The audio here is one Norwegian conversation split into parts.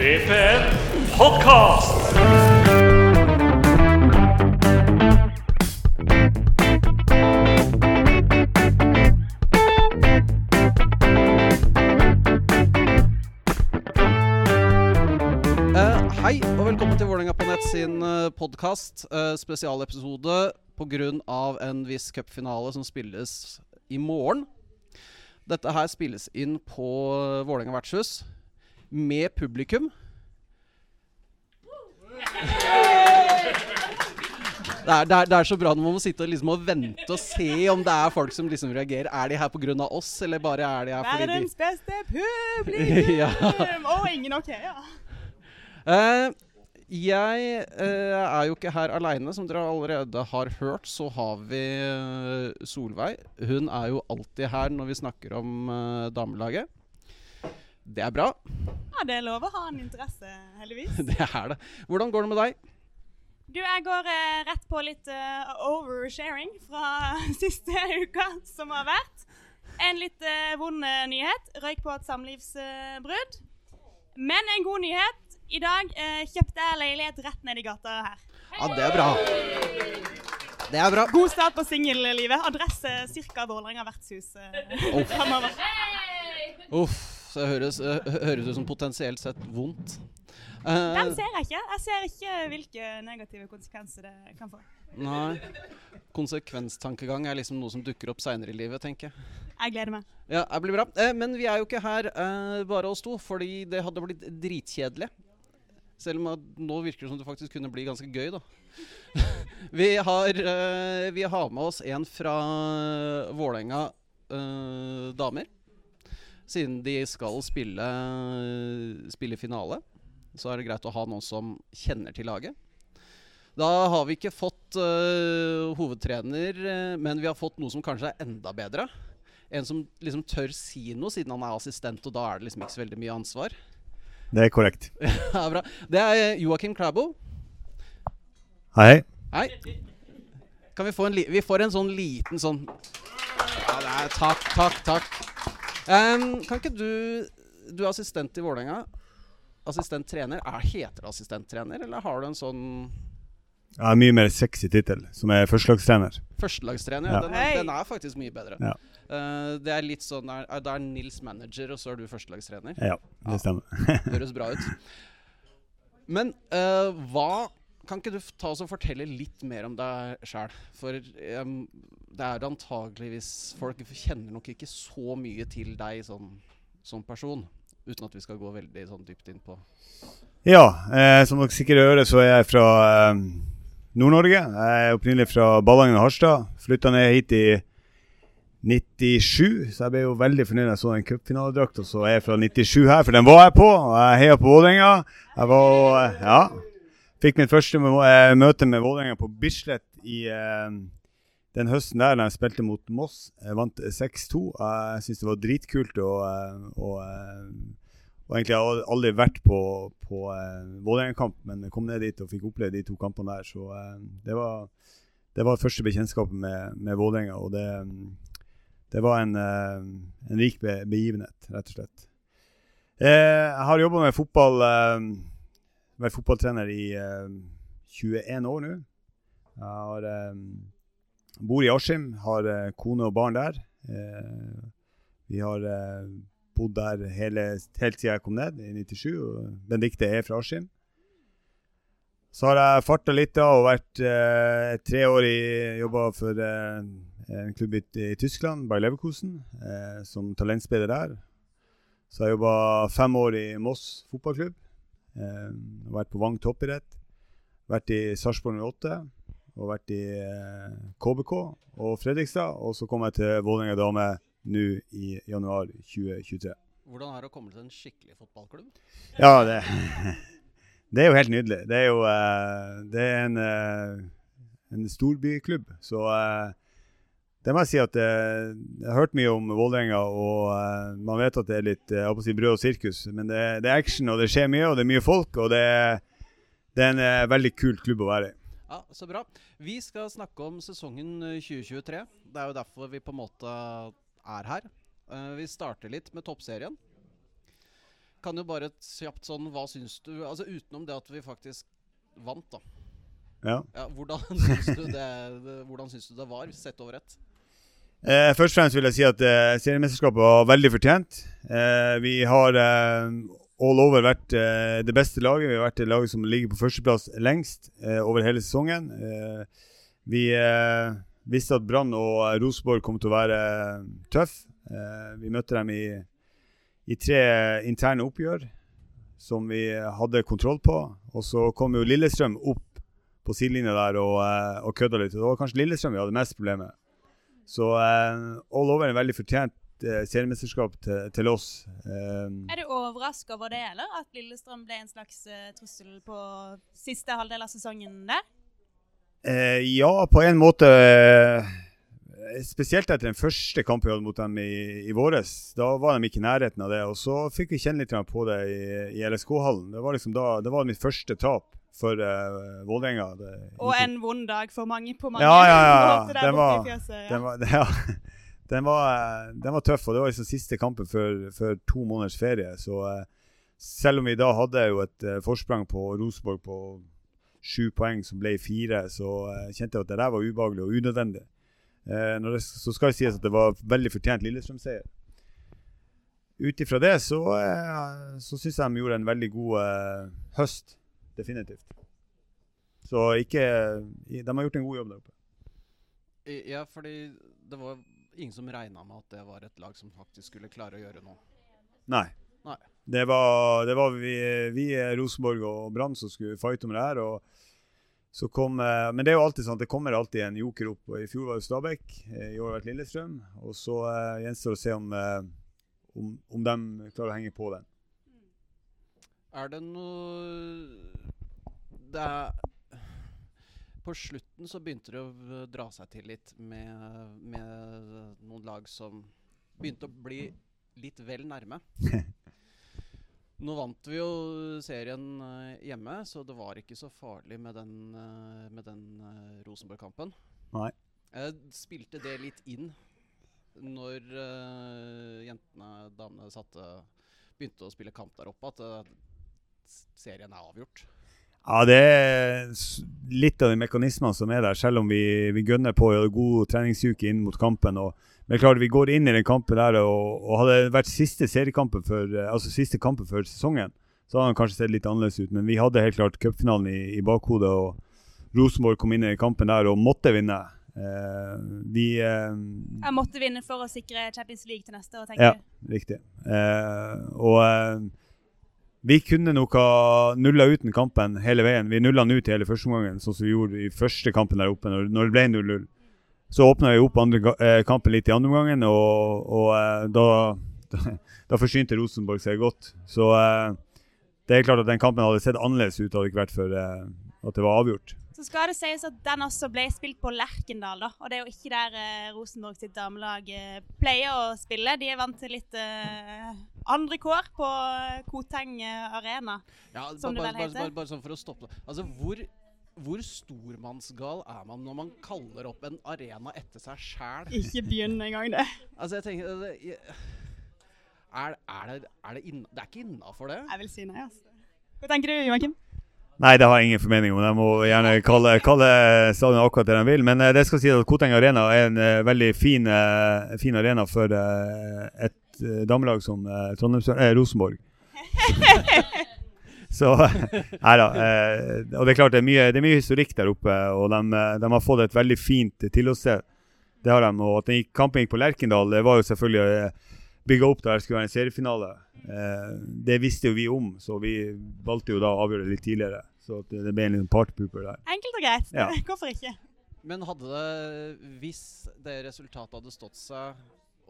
DPN Podcast. Eh, hei og velkommen til Vålerenga på nett sin uh, podkast. spesialepisode pga. en viss cupfinale som spilles i morgen. Dette her spilles inn på Vålerenga vertshus med publikum. Det er, det, er, det er så bra når man må sitte og, liksom og vente og se om det er folk som liksom reagerer. Er de her pga. oss, eller bare er de her fordi de Verdens beste publikum! Ja. Og ingen OK, ja. Uh, jeg uh, er jo ikke her aleine. Som dere allerede har hørt, så har vi eh, Solveig. Hun er jo alltid her når vi snakker om damelaget. Det er bra. ja. Det er lov å ha en interesse, heldigvis. Det er det. Hvordan går det med deg? Du, jeg går eh, rett på litt eh, oversharing fra siste uka som har vært. En litt eh, vond eh, nyhet. Røyk på et samlivsbrudd. Men en god nyhet. I dag eh, kjøpte jeg leilighet rett ned i gata her. Ja, det er bra. Det er bra. God start på singellivet. Adresse ca. Vålerenga vertshus eh, framover. Uff. Så det høres, eh, høres ut som potensielt sett vondt. Uh, Den ser jeg ikke. Jeg ser ikke hvilke negative konsekvenser det kan få. nei. Konsekvenstankegang er liksom noe som dukker opp seinere i livet, tenker jeg. Jeg gleder meg. Ja, det blir bra. Eh, men vi er jo ikke her eh, bare oss to, fordi det hadde blitt dritkjedelig. Selv om nå virker det som det faktisk kunne bli ganske gøy, da. vi, har, eh, vi har med oss en fra Vålerenga eh, damer. Siden de skal spille, spille finale, så er det greit å ha noen som kjenner til laget. Da har vi ikke fått uh, hovedtrener, eh, men vi har fått noe som kanskje er enda bedre. En som liksom tør si noe, siden han er assistent, og da er det liksom ikke så veldig mye ansvar. Det er korrekt. Ja, bra. Det er Joakim Klæbo. Hei. Hei. Kan vi få en Vi får en sånn liten sånn Ja, er Takk, takk, takk. Em, kan ikke du Du er assistent i Vålerenga. Assistenttrener. Er, heter det assistenttrener, eller har du en sånn Jeg har mye mer sexy tittel, som er førstelagstrener. førstelagstrener? Ja. Ja. Den, er, den er faktisk mye bedre. Ja. Uh, det er litt sånn Da er- er Nils manager, og så er du førstelagstrener. Ja, Ja. det stemmer. Det høres bra ut. Men uh, hva Kan ikke du ta oss og fortelle litt mer om deg sjæl? For um, det er antageligvis Folk kjenner nok ikke så mye til deg sånn, som person. Uten at vi skal gå veldig sånn dypt inn på Ja, eh, som dere sikkert hører, så er jeg fra eh, Nord-Norge. Jeg er opprinnelig fra Ballangen og Harstad. Flytta ned hit i 97, så jeg ble jo veldig fornøyd da jeg så en cupfinaledrakta så er jeg fra 97 her, for den var jeg på. Og jeg heia på Vålerenga. Jeg var Ja. Fikk mitt første eh, møte med Vålerenga på Bislett i eh, den høsten der da jeg spilte mot Moss. Jeg vant 6-2. Jeg syns det var dritkult. Og, eh, og, eh, og egentlig har jeg aldri vært på, på eh, Vålerenga-kamp, men kom ned dit og fikk oppleve de to kampene der. Så eh, det var det var første bekjentskapet med, med Vålerenga, og det, det var en, eh, en rik begivenhet, rett og slett. Eh, jeg har jobba med fotball eh, vært fotballtrener i uh, 21 år nå. Jeg har, um, bor i Askim, har uh, kone og barn der. Uh, vi har eh, bodd der hele, helt siden jeg kom ned, i 97. og Benedicte er fra Askim. Så har jeg farta litt da og vært eh, tre år i jobba for eh, en klubb i, i Tyskland, Bayer Leverkusen, eh, som talentspiller der. Så har jeg jobba fem år i Moss fotballklubb. Eh, vært på Vang toppidrett. Vært i Sarpsborg 08. Og vært i eh, KBK og Fredrikstad. Og så kom jeg til Vålerenga Dame nå i januar 2023. Hvordan er det å komme til en skikkelig fotballklubb? Ja, det, det er jo helt nydelig. Det er jo eh, det er en, eh, en storbyklubb, så eh, det må jeg si at eh, jeg har hørt mye om Vålerenga, og eh, man vet at det er litt eh, si brød og sirkus, men det, det er action, og det skjer mye, og det er mye folk, og det, er- det er en eh, veldig kul klubb å være i. Ja, Så bra. Vi skal snakke om sesongen eh, 2023. Det er jo derfor vi på en måte er her. Uh, vi starter litt med toppserien. kan jo bare kjapt sånn Hva syns du Altså utenom det at vi faktisk vant, da. Ja. Ja, hvordan syns du det, det, hvordan syns du det var, sett over ett? Eh, først og fremst vil jeg si at eh, seriemesterskapet var veldig fortjent. Eh, vi har eh, all over vært eh, det beste laget. Vi har vært det laget som ligger på førsteplass lengst eh, over hele sesongen. Vi visste at Brann og Rosenborg kom til å være tøff. Vi møtte dem i, i tre interne oppgjør som vi hadde kontroll på. Og så kom jo Lillestrøm opp på sidelinja der og, og kødda litt. Det var kanskje Lillestrøm vi hadde mest problemer med. Så eh, all over en veldig fortjent eh, seriemesterskap til, til oss. Eh, Er du overraska over det, eller? At Lillestrøm ble en slags trussel på siste halvdel av sesongen der? Eh, ja, på en måte. Spesielt etter den første kampen vi hadde mot dem i, i våres. Da var de ikke i nærheten av det. Og så fikk vi kjenne litt på det i, i LSK-hallen. Det var liksom da, det var mitt første tap for uh, Vålerenga. Og en vond dag for mange på mange Ja, ja, ja, Den var-. Den var, ja, den, var, den var tøff, og det var liksom siste kampen før, før to måneders ferie. Så uh, selv om vi da hadde jo et uh, forsprang på Rosenborg på sju poeng som ble fire, så kjente jeg at det der var ubehagelig og unødvendig. Det, så skal det sies at det var veldig fortjent Lillestrøm-seier. Ut ifra det så, så syns jeg de gjorde en veldig god eh, høst. Definitivt. Så ikke De har gjort en god jobb der oppe. Ja, fordi det var ingen som regna med at det var et lag som faktisk skulle klare å gjøre noe. Nei. Nei. Det var, det var vi, vi Rosenborg og Brann som skulle fighte om det her. Og så kom, eh, men det er jo alltid sånn at det kommer alltid en joker opp. og I fjor var det Stabæk, eh, i år har det vært Lillestrøm. Og så uh, gjenstår det å se om, eh, om, om de klarer å henge på den. Er det noe Det er På slutten så begynte det å dra seg til litt med, med noen lag som begynte å bli litt vel nærme. Nå vant vi jo serien eh, hjemme, så det var ikke så farlig med den, eh, med den eh, Rosenborg-kampen. Nei. Jeg spilte det litt inn når uh, jentene, damene, satte begynte å spille kamp der oppe, at s- serien er avgjort. Ja, det er litt av de mekanismene som er der, selv om vi, vi gønner på en god treningsuke inn mot kampen. og men klart, Vi går inn i den kampen der, og, og hadde det vært siste seriekampen for, altså siste kampen før sesongen, så hadde den kanskje sett litt annerledes ut. Men vi hadde helt klart cupfinalen i, i bakhodet, og Rosenborg kom inn i kampen der og måtte vinne. Eh, vi eh, Jeg måtte vinne for å sikre Champions League til neste år, tenker Ja, riktig. Eh, og eh, vi kunne nok ha nulla ut den kampen hele veien. Vi nulla den ut hele første omgangen, sånn som vi gjorde i første kampen der oppe, når, det ble 0-0. Så åpna vi opp andre eh, kampen litt i andre omgangen, og, og eh, da, da, da forsynte Rosenborg seg godt. Så eh, det er klart at den kampen hadde sett annerledes ut hadde det ikke vært for at det var avgjort. Så skal det sies at den også ble spilt på Lerkendal, da. Og det er jo ikke der eh, Rosenborg sitt damelag eh, pleier å spille. De er vant til litt eh, andre kår på eh, Koteng eh, Arena. Ja, Som det vel heter. bare, bare sånn for å stoppe. Altså, hvor, hvor stormannsgal er man når man kaller opp en arena etter seg sjæl? Ikke begynn engang, det. Altså, jeg tenker det, jeg, er, er det, er det, inna, det er ikke innafor det? Jeg vil si nei, altså. Hva tenker du, Joakim? Nei, det har jeg ingen formening om. De må gjerne kalle, kalle stadionet akkurat det de vil. Men eh, det skal si at Koteng Arena er en eh, veldig fin, eh, fin arena for et damelag som eh, Rosenborg. Så Nei da. og det er klart det er, mye, det er mye historikk der oppe, og de, de har fått et veldig fint tilholdssted. Det har de. Og at gikk, kampen gikk på Lerkendal, det var jo selvfølgelig å bygga opp der det skulle være en seriefinale. Det visste jo vi om, så vi valgte jo da å avgjøre det litt tidligere. Så at det, det ble en liten partypooper der. Enkelt og greit. Ja. Hvorfor ikke? Men hadde det, hvis det resultatet hadde stått seg,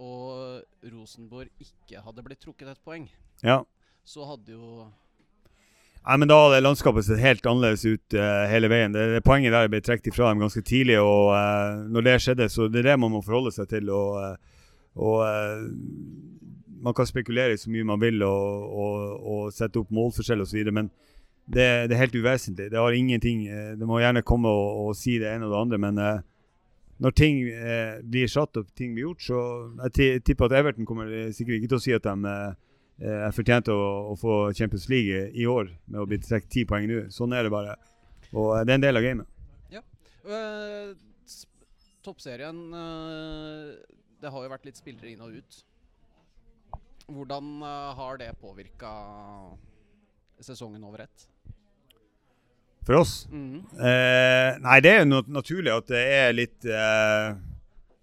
og Rosenborg ikke hadde blitt trukket et poeng, Ja. så hadde jo Nei, men Da hadde landskapet sett helt annerledes ut uh, hele veien. Det, det Poenget der ble trukket ifra dem ganske tidlig. og uh, Når det skjedde, så det er det man må forholde seg til. og, uh, og Man kan spekulere så mye man vil og, og, og sette opp målforskjell osv., men det, det er helt uvesentlig. Det har ingenting eh, Det må gjerne komme og, og si det ene og det andre, men eh, når ting eh, blir satt og ting blir gjort, så jeg tipper at Everton kommer eh, sikkert ikke til å si at de eh, jeg fortjente å, å få Champions League i, år med å bli trukket ti poeng nå. Sånn er det bare. Og det er en del av gamet. Ja. Uh, toppserien uh, Det har jo vært litt spillere inn og ut. Hvordan uh, har det påvirka sesongen over ett? For oss Mm. Eh, nei, det er jo naturlig at det er litt eh,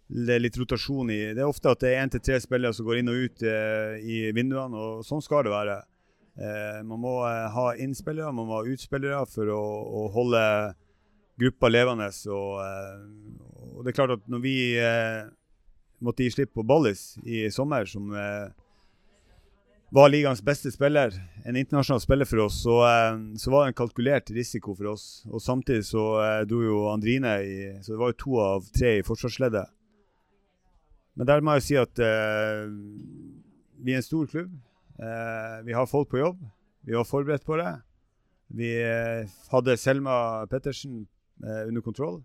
det er litt rotasjon i Det er ofte at det er én til tre spillere som går inn og ut eh, i vinduene, og sånn skal det være. Eh, man må eh, ha innspillere, man må ha utspillere for å, å holde gruppa levende. Og, eh, og det er klart at når vi måtte gi slipp på Ballis i sommer, som eh, var ligaens beste spiller, en internasjonal spiller for oss, så, eh, så var det en kalkulert risiko for oss. Og samtidig så eh, dro jo Andrine i Så det var jo to av tre i forsvarsleddet. Men der må jeg si at eh, vi er en stor klubb. Eh, vi har folk på jobb. Vi var forberedt på det. Vi eh, hadde Selma Pettersen eh, under kontroll.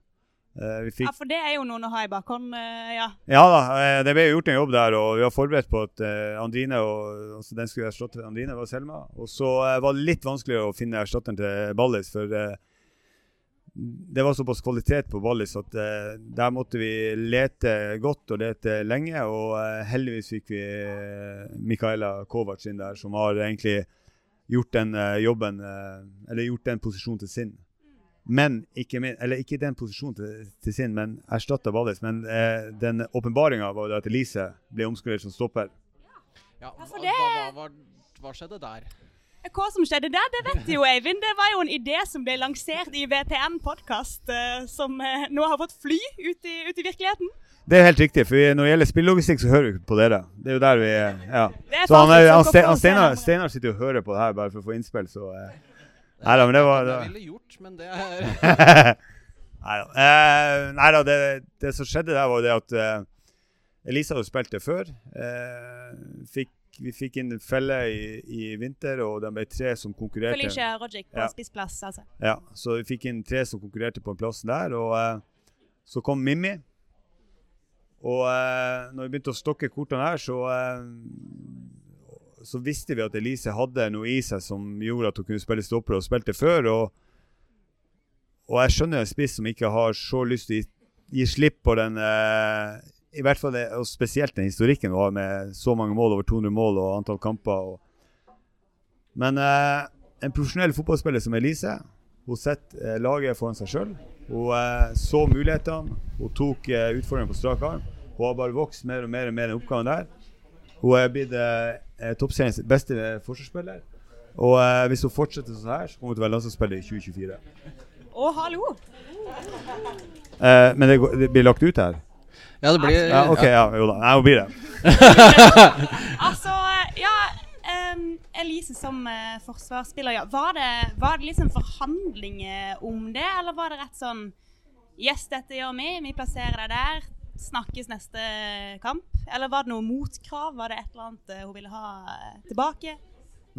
Vi fikk Ja, for det er jo noen å ha i bakhånd, eh, ja. ja da, eh, det ble jo gjort en jobb der, og vi var forberedt på at Andrine og, altså den skulle erstatte Andrine, var Selma. Og så var det litt vanskeligere å finne erstatteren til Ballis, for det var såpass kvalitet på Ballis at der måtte vi lete godt og lete lenge. Og heldigvis fikk vi Mikaela Kovac inn der, som har egentlig gjort den jobben Eller gjort den posisjonen til sin. Men ikke, min, eller ikke den posisjonen til, til sin, men erstatta Ballis. Men eh, den åpenbaringa var at Elise ble omskolert som stopper. Ja, Ja, for hva, det- hva, hva, hva skjedde der? Hva som skjedde der, det vet jo, Eivind. Det var jo en idé som ble lansert i VTN podkast, som eh, nå har fått fly ut i, ut i virkeligheten. Det er helt riktig, for når det gjelder spillelogistikk, så hører vi på dere. Det er jo der vi Ja. Er Så han, han, han Steinar. Steinar sitter jo og hører på det her bare for å få innspill, så eh. Nei da, men det var, det Det ville gjort, men det er Nei da. det, det som skjedde der, var det at uh, Elisa hadde spilt det før. Uh, fikk, vi fikk inn en felle i, i vinter, og de ble tre som konkurrerte. Felicia Rogic på Ja. spissplass, altså. Ja, så vi fikk inn tre som konkurrerte på en plass der, og uh, så kom Mimmi. Og eh, når vi begynte å stokke kortene her, så, eh, så visste vi at Elise hadde noe i seg som gjorde at hun kunne spille stopper, og spilte før. Og, og jeg skjønner en spiss som ikke har så lyst til å gi, gi slipp på den eh, i hvert fall det, og Spesielt den historikken hun har med så mange mål, over 200 mål og antall kamper. Og, men eh, en profesjonell fotballspiller som Elise, hun setter eh, laget foran seg sjøl. Hun eh, så mulighetene, hun tok eh, utfordringen på strak arm. Hun har bare vokst mer og mer og mer enn oppgaven der. Hun er blitt eh, eh, toppseriens beste eh, forsvarsspiller. Og eh, hvis hun fortsetter sånn her, så kommer hun til å være landslagsspiller i 2024. Å, hallo! Eh, men det, går- det blir lagt ut her? Ja, det blir Ja, OK, ja, jo da. Nei, hun blir det. Altså, ja um, Elise som uh, forsvarsspiller, ja. Var det, var det liksom forhandlinger om det, eller var det rett sånn Yes, dette gjør vi. Vi plasserer deg der. Snakkes neste kamp. Eller var det noe motkrav? Var det et eller annet eh, hun ville ha eh, tilbake?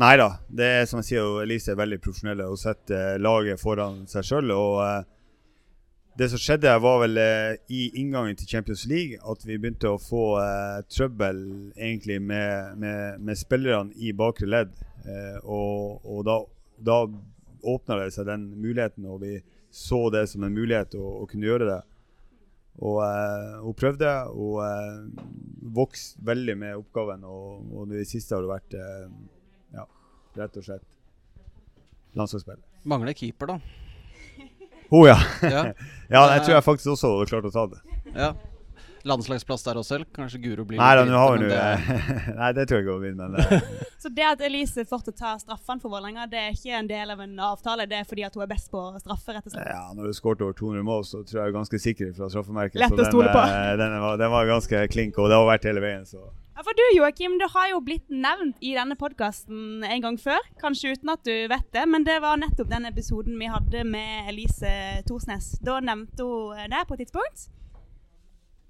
Nei da. Det er som jeg sier, Elise er veldig profesjonell Hun setter eh, laget foran seg sjøl. Og det som skjedde, var vel i inngangen til Champions League at vi begynte å få trøbbel egentlig med, med, med spillerne i bakre ledd. Og og da, da åpna det seg den muligheten, og vi så det som en mulighet å, å kunne gjøre det. Og eh, hun prøvde, og eh, vokste veldig med oppgaven. Og, og det siste har det vært eh, ja, rett og slett landslagsspill. Mangler keeper, da. oh ja. Ja. ja, jeg tror jeg faktisk også hadde klart å ta det. ja. Landslagsplass der også, eller? Kanskje Guro blir Nei da, nå har men det- Nei, det tror jeg hun vil, men det... Så det at Elise fortsatt tar straffene for Vålerenga, det er ikke en del av en avtale? Det er fordi at hun er best på straffe, rett og slett? ja, når du skåret over 200 mål, så tror jeg jeg er ganske sikker fra straffemerket. Lett Så å stole den, på. eh, Den var, den var ganske klink, og det har vært hele veien, så Ja, for du Joakim, du har jo blitt nevnt i denne podkasten en gang før. Kanskje uten at du vet det, men det var nettopp den episoden vi hadde med Elise Thorsnes. Da nevnte hun deg på et tidspunkt.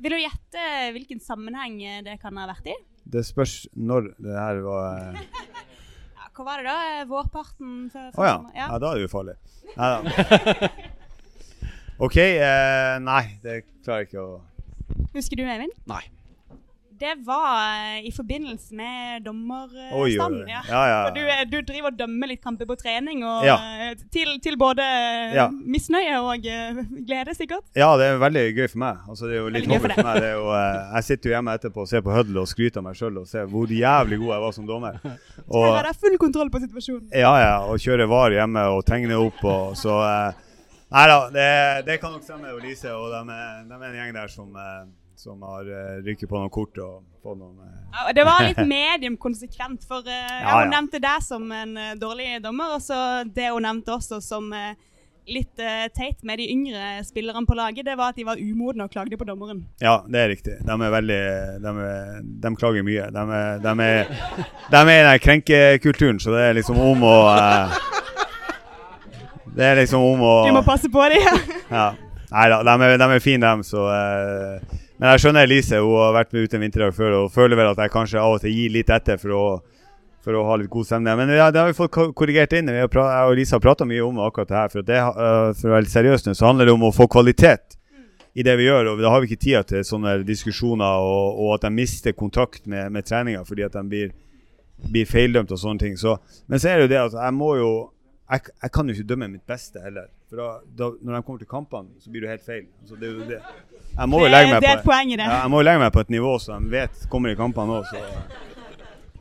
Vil du gjette hvilken sammenheng det kan ha vært i? det spørs når det her var eh, Ja, hva var det da? Vårparten? Å oh, ja. ja. ja. Da er det ufarlig. Nei da. OK. Eh, nei, det klarer jeg ikke å Husker du, Eivind? Nei. Det var eh, i forbindelse med oi. Ja. Ja, ja. Du, eh, du driver og dømmer litt kamper på trening, og eh, til, til både Ja. misnøye og glede, sikkert. Ja, det er veldig gøy for meg. Altså, det er jo litt Veldig for for meg. Det jo, jeg sitter jo hjemme etterpå og ser på Huddle og skryter av meg sjøl og ser hvor jævlig god jeg var som dommer. Og, har dere full kontroll på situasjonen. ja, ja, og kjører VAR hjemme og tegner opp og så Nei da, det, det kan nok stemme, Elise. Og de de er en gjeng der som, som har uh, rykket på noen kort og fått noen uh... Det var litt medium konsekvent, for uh, ja, Ja, hun nevnte deg som en eh, dårlig dommer, og så det hun nevnte også som eh, litt eh, teit med de yngre spillerne på laget, det var at de var umodne og klagde på dommeren. Ja, det er riktig. De er veldig De, er, de klager mye. De er, de er, de er i den krenkekulturen, så det er liksom om å eh, Det er liksom om å Du må passe på dem. Ja. Nei da, de de er fine, dem. Så, eh, men jeg skjønner Elise. Hun har vært med ute en vinterdag før og føler vel at jeg kanskje av og til gir litt etter for å, for å ha litt god stemning. Men ja, det har vi fått korrigert inn. Jeg og Elise har prata mye om akkurat det her. For, det, eh, for å være litt seriøs nå, så handler det om å få kvalitet i det vi gjør. og Da har vi ikke tida til sånne diskusjoner og, og at de mister kontakt med, med treninga fordi at de blir, blir feildømt og sånne ting. Så, men så er det jo det at jeg må jo jeg, jeg kan jo ikke dømme mitt beste heller. For da, da, når de kommer til kampene, så blir du helt feil. Altså, det er jo det. Jeg må jo legge meg det er på ja, jeg må jo legge meg på et nivå som de vet kommer i kampene òg.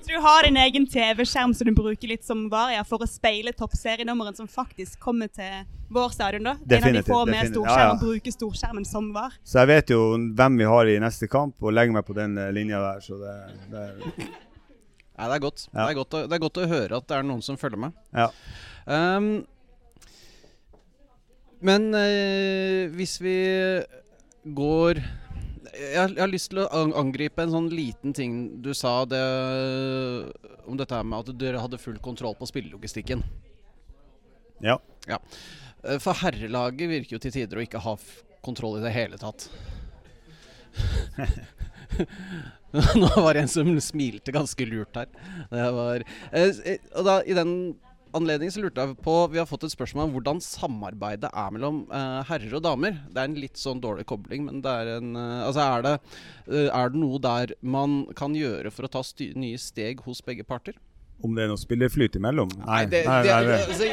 Så du har din egen TV-skjerm som du bruker litt som varia for å speile toppserienummeren som faktisk kommer til vår stadion, da? En av de Definitivt, få med definitivt. storskjerm Ja, ja. og bruker storskjermen som var. Så jeg vet jo hvem vi har i neste kamp, og legger meg på den eh, linja der. Så det, det Nei, det er godt. Ja. Det, er godt å, det er godt å høre at det er noen som følger med. Ja. Um, men eh, hvis vi går jeg har, lyst til å angripe en sånn liten ting du sa det, om dette her med at dere hadde full kontroll på spillelogistikken. ja. ja. For herrelaget virker jo til tider å ikke ha kontroll i det hele tatt. Nå var det en som smilte ganske lurt her. Det var, eh, eh, og da, I den anledning så lurte jeg på Vi har fått et spørsmål om hvordan samarbeidet er mellom uh, herrer og damer. Det er en litt sånn dårlig kobling, men det er en uh, Altså er det, uh, er det noe der man kan gjøre for å ta sty nye steg hos begge parter? Om det er noe spillerflyt imellom? Nei. det, nei, det, nei, nei. altså,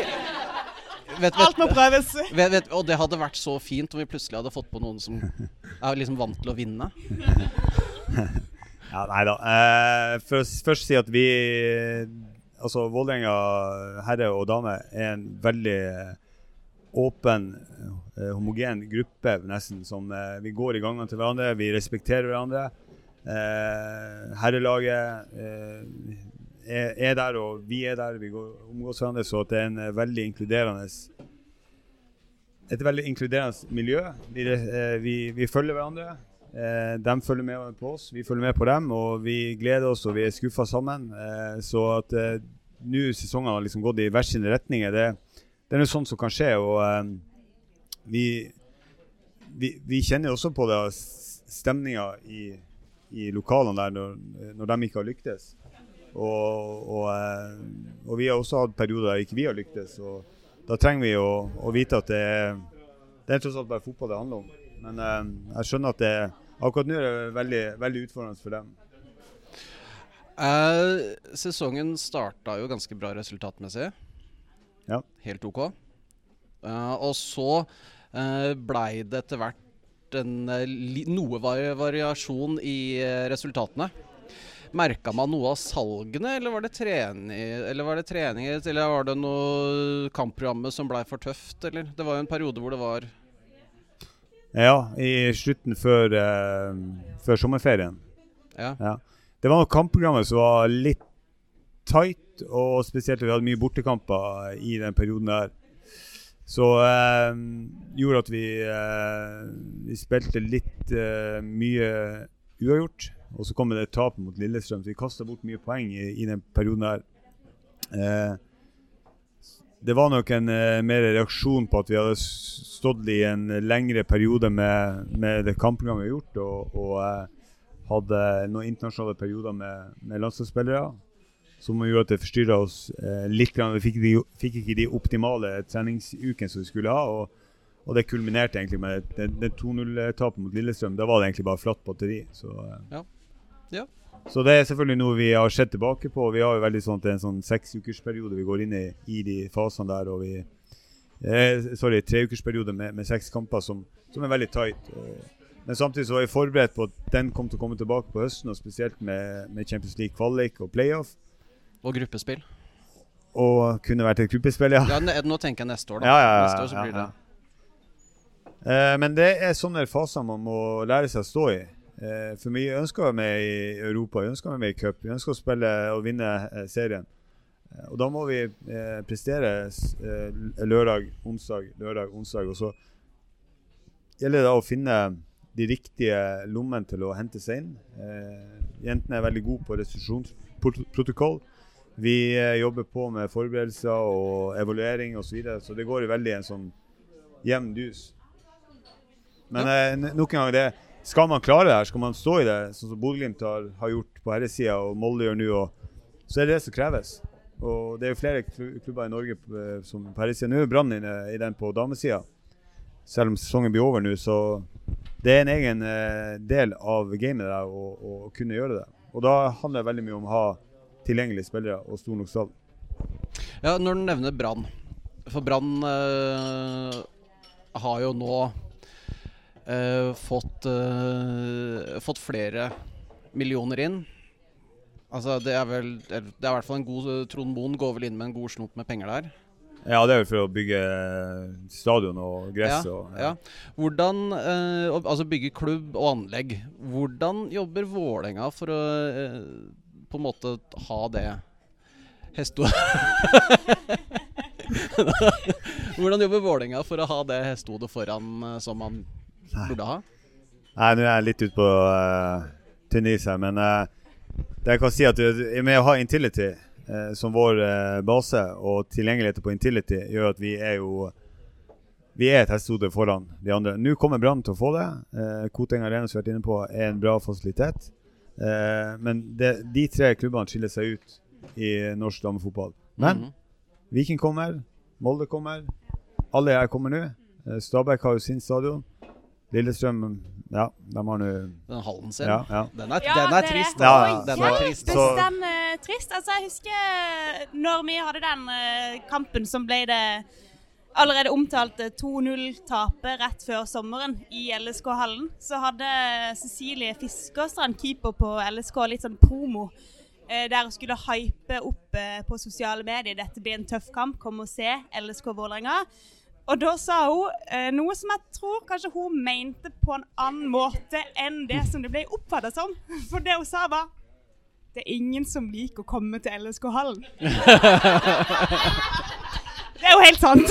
vet, vet, Alt må prøves. Vet, vet, og det hadde vært så fint om vi plutselig hadde fått på noen som er liksom vant til å vinne. Ja, nei da. Eh, først, først si at vi Altså, Vålerenga herre og dame er en veldig eh, åpen, eh, homogen gruppe, nesten. Som eh, vi går i gangene til hverandre, vi respekterer hverandre. Herrelaget er, er der, og vi er der. Vi går, omgås hverandre. Så det er en veldig inkluderende et veldig inkluderende miljø. Vi, vi følger hverandre. Eh, de følger med på oss, vi følger med på dem. Og vi gleder oss og vi er skuffa sammen. Eh, så at eh, nå sesongen har liksom gått i hver sine retninger, det, det er noe sånt som kan skje. Og eh, vi, vi, vi kjenner også på det stemninga i, i lokalene der når, når de ikke har lyktes. Og, og, eh, og vi har også hatt perioder der ikke vi har lyktes. Og da trenger vi å, å vite at det er, det er tross alt bare fotball det handler om. Men eh, jeg skjønner at det akkurat nå er det veldig, veldig utfordrende for dem. Eh, sesongen starta jo ganske bra resultatmessig. Ja. Helt OK. Eh, og så uh, blei det etter hvert en, eh, noe vari variasjon i eh, resultatene. Merka man noe av salgene, eller var det trening, eller var det treninger, eller var det noe kampprogrammet som blei for tøft, eller? Det var jo en periode hvor det var Ja, i slutten før, eh, før sommerferien. Ja. Ja. Det var nok kampprogrammet som var litt tight, og spesielt at vi hadde mye bortekamper i den perioden der. Så eh, gjorde at vi, eh, vi spilte litt eh, mye uavgjort. Og så kom det et tap mot Lillestrøm, så vi kasta bort mye poeng i, i den perioden der. Eh, det var nok en uh, mer reaksjon på at vi hadde stått i en lengre periode med, med det kampprogrammet vi har gjort, og, og uh, hadde noen internasjonale perioder med, med landslagsspillere. Som gjorde at det forstyrra oss uh, litt. grann. Vi fikk, de, fikk ikke de optimale treningsukene som vi skulle ha. Og, og det kulminerte egentlig med det, det 2-0-tapet mot Lillestrøm. Da var det egentlig bare flatt batteri. Så, ja. Ja. Så det er selvfølgelig noe vi har sett tilbake på. Vi har jo veldig sånn er en sånn seksukersperiode vi går inn i i de fasene der. og vi eh, Sorry, treukersperiode med, med seks kamper som, som er veldig tight. Men samtidig så var jeg forberedt på at den kom til å komme tilbake på høsten, og spesielt med, med Champions League kvalik og playoff. Og gruppespill. Og kunne vært et gruppespill, ja. Ja, nå tenker jeg neste år, da. Ja, ja, ja, neste år så blir det. Eh, men det er sånne faser man må lære seg å stå i. Eh, for vi ønsker være med i Europa, vi ønsker være med i cup, vi ønsker å spille og vinne eh, serien. Eh, og da må vi prestere lørdag, onsdag, lørdag, onsdag. Og så gjelder det da å finne de riktige lommene til å hente seg inn. Jentene er veldig gode på restitusjonsprotokoll. Vi jobber på med forberedelser og evaluering osv., så, videre, så det går veldig i en sånn jevn dus. Men ja. nok en gang, det, skal man klare det her, skal man stå i det, sånn som Bodø-Glimt har, har gjort på herresida og Molde gjør nå, så er det det som kreves. Og Det er jo flere klubber i Norge eh, som på herresida. Nå er Brann inne i den på damesida. Selv om sesongen blir over nå, så det er en egen eh, del av gamet der å, kunne gjøre det. Og da handler det veldig mye om å ha tilgjengelige spillere og stor nok stall. Ja, når du nevner Brann For Brann øh, har jo nå eh, fått, eh, fått flere millioner inn. Altså, det er vel Det er i hvert fall en god Trond Moen går vel inn med en god snop med penger der. Ja, det er vel for å bygge stadion og gress. Ja, og, ja. Hvordan eh, Altså bygge klubb og anlegg. Hvordan jobber Vålerenga for å eh, på en måte ha det Hesto... Hvordan jobber Vålerenga for å ha det hestehodet foran eh, som man burde ha? Nei, nå er jeg litt ute på uh, tynn is her, men uh, det jeg kan si at med å ha Intility uh, som vår uh, base, og tilgjengeligheten på Intility, gjør at vi er jo vi er et hestehode foran de andre. Nå kommer Brann til å få det. Eh, Koteng Arena som vi har vært inne på, er en bra fasilitet. Men det, de tre klubbene skiller seg ut i norsk damefotball. Men Mhm. Viking kommer, Molde kommer. Alle her kommer nå. Stabæk har jo sin stadion. Lillestrøm ja, de har nå Den hallen sin. ja, ja. Den er, Ja, den er det- trist. Ja, altså. ja. Den er trist. Hjelpes så- den eh, trist? Altså, jeg husker når vi hadde den eh, kampen som ble det allerede omtalte 2-0-tapet rett før sommeren i LSK-hallen, så hadde Cecilie Fiskerstrand, keeper på LSK, litt sånn promo. eh, Der hun skulle hype opp eh, på sosiale medier. Dette blir en tøff kamp, kom og se LSK Vålerenga. Og da sa hun eh, noe som jeg tror kanskje hun mente på en annen måte enn det som det ble oppfattet som. For det hun sa var Det er ingen som liker å komme til LSK-hallen. det er jo helt sant.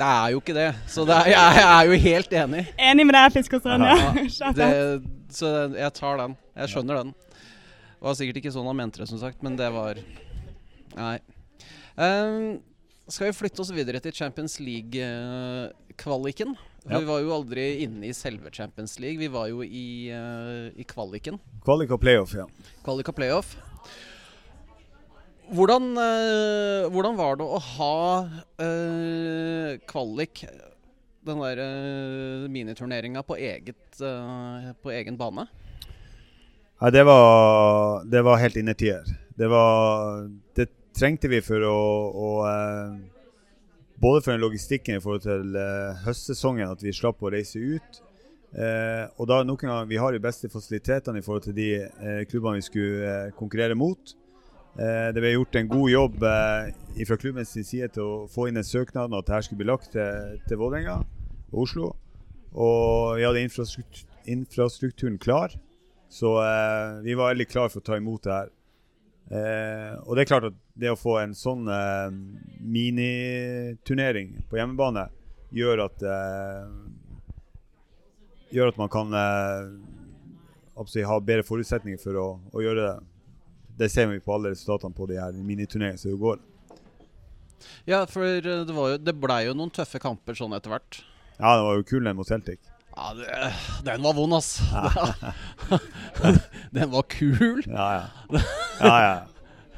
Det er jo ikke det. Så det er, jeg er jo helt enig. Enig med deg, Fiskerstrand. Ja, det, så jeg tar den. Jeg skjønner den. Det var sikkert ikke sånn han mente det, som sagt, men det var Nei. Ehm, skal vi flytte oss videre til Champions League-kvaliken? Ja. Vi var jo aldri inne i selve Champions League. Vi var jo i, uh, i kvaliken. Kvalik og playoff, ja. Kvalik og playoff. Hvordan, uh, hvordan var det å ha uh, kvalik, den der uh, miniturneringa, på, eget, på egen bane? Nei, det var, det var helt innertier. Det var Det trengte vi for å, å eh, Både for den logistikken i forhold til eh, høstsesongen, at vi slapp å reise ut. Eh, og da noen gang, Vi har de beste fasilitetene i forhold til de klubbene vi skulle konkurrere mot. Det ble gjort en god jobb eh, fra klubbens side til å få inn en søknad om at dette skulle bli lagt til, til Vålerenga og Oslo. Og vi hadde infrastrukturen klar. Så eh, vi var veldig klare for å ta imot det her. Eh, og det er klart at det å få en sånn eh, miniturnering på hjemmebane gjør at eh, Gjør at man kan eh, ha bedre forutsetninger for å, å gjøre det. Det ser vi på alle resultatene på de her miniturneringene som går. Ja, for eh, det, var jo, det ble jo noen tøffe kamper sånn etter hvert. Ja, det var jo kul den mot Celtic. Ja, det, den var vond, ass. den var kul. Ja, ja. ja, ja.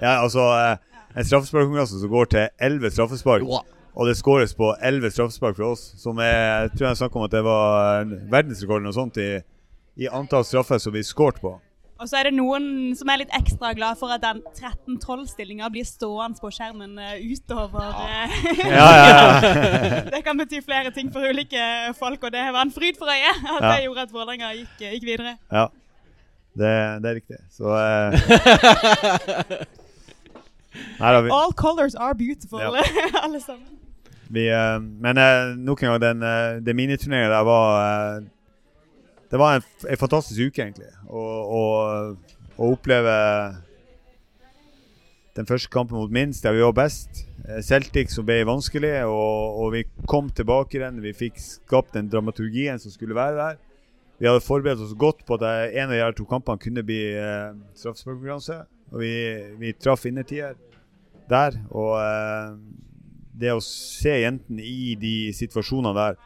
ja altså, eh, en straffesparkkonkurranse som går til elleve straffespark. Og det skåres på 11 straffespark for oss, som er, jeg tror jeg snakket om at det var verdensrekorden og sånt i, i antall straffer som blir skåret på. Og så er det noen som er litt ekstra glad for at den 13-12-stillinga blir stående på skjermen eh, utover. eh, Ja, ja, ja. det kan bety flere ting for ulike folk, og det var en fryd for øyet at Ja. det gjorde at Vålerenga gikk, gikk videre. ja. Det, det er riktig. Så uh... Nei da, vi, All colors are beautiful, Ja. alle sammen. vi uh, Men uh, nok en gang, den, uh, det miniturneringa der var eh, Det var en, en fantastisk uke, egentlig. Å oppleve den første kampen mot Minst, der vi var best. Eh, Celtic som ble vanskelig, og, og vi kom tilbake i den. Vi fikk skapt den dramaturgien som skulle være der. Vi hadde forberedt oss godt på at en av de her to kampene kunne bli eh, straffesparkkonkurranse. Og vi, vi traff innertier der. Og eh, det å se jentene i de situasjonene der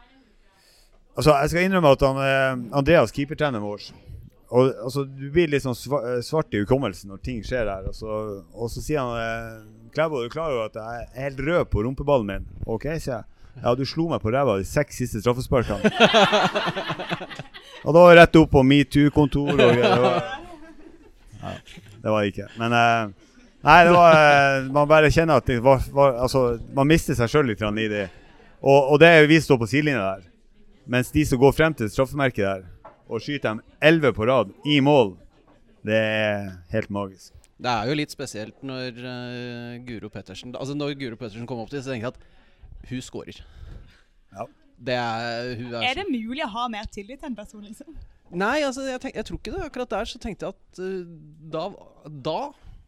Altså, Jeg skal innrømme at han, eh, Andreas, keepertreneren vår og, altså, Du blir litt sånn eh, svart i hukommelsen når ting skjer der. Og så, og så sier han eh, Klæbo, du klarer jo at jeg er helt rød på rumpeballen min? OK, sier jeg. Ja, du slo meg på ræva de seks siste straffesparkene. og da var jeg rett opp på metoo-kontor og greier. Ja, det var det ikke. Men eh, Nei, det var eh, Man bare kjenner at var, var Altså, man mister seg sjøl litt i det. Og, og det vi står på sidelinja der. Mens de som går frem til straffemerket der og skyter dem elleve på rad i mål, det er helt magisk. Det er jo litt spesielt når uh, Guro Pettersen Altså når Guro Pettersen kom opp til, så tenker jeg at hun skårer. Ja. Det er, hun er, Er det mulig å ha mer tillit til en person, liksom? Nei, altså jeg, tenk, jeg tror ikke det. Akkurat der så tenkte jeg at uh, da, da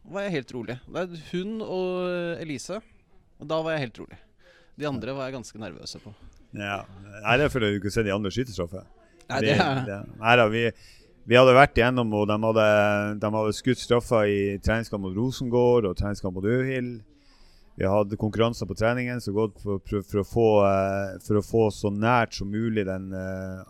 var jeg helt rolig. Hun og Elise. Og da var jeg helt rolig. De andre var jeg ganske nervøse på. Ja. Det er fordi du ikke ser de andre skytestraffer. Nei, det er det- Nei da, vi, vi hadde vært igjennom, og de hadde, de hadde skutt straffer i treningskamp mot Rosengård og treningskamp mot Øhild. Vi hadde konkurranser på treningen som gått for, for, for, å få, eh, for å få så nært som mulig den eh,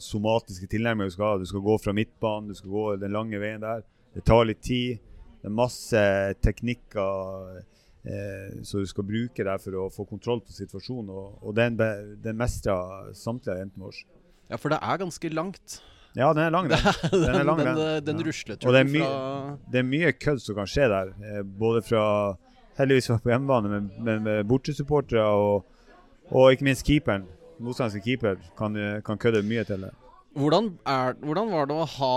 somatiske tilnærmingen du skal ha. Du skal gå fra midtbanen, du skal gå den lange veien der. Det tar litt tid. Det er masse teknikker eh, som du skal bruke der for å få kontroll på situasjonen. Og, og den, den mestra samtlige jentene våre. Ja, for det er ganske langt. Ja, den er lang, den. Den er lang, den, den. den Ja. rusleturen det er my- Det er mye kødd som kan skje der. Eh, både fra heldigvis var på hjemmebane, men, men med bortesupportere og, og ikke minst keeperen. Motstanderens keeper kan, eh, kan kødde mye til det. hvordan, er, hvordan var det å ha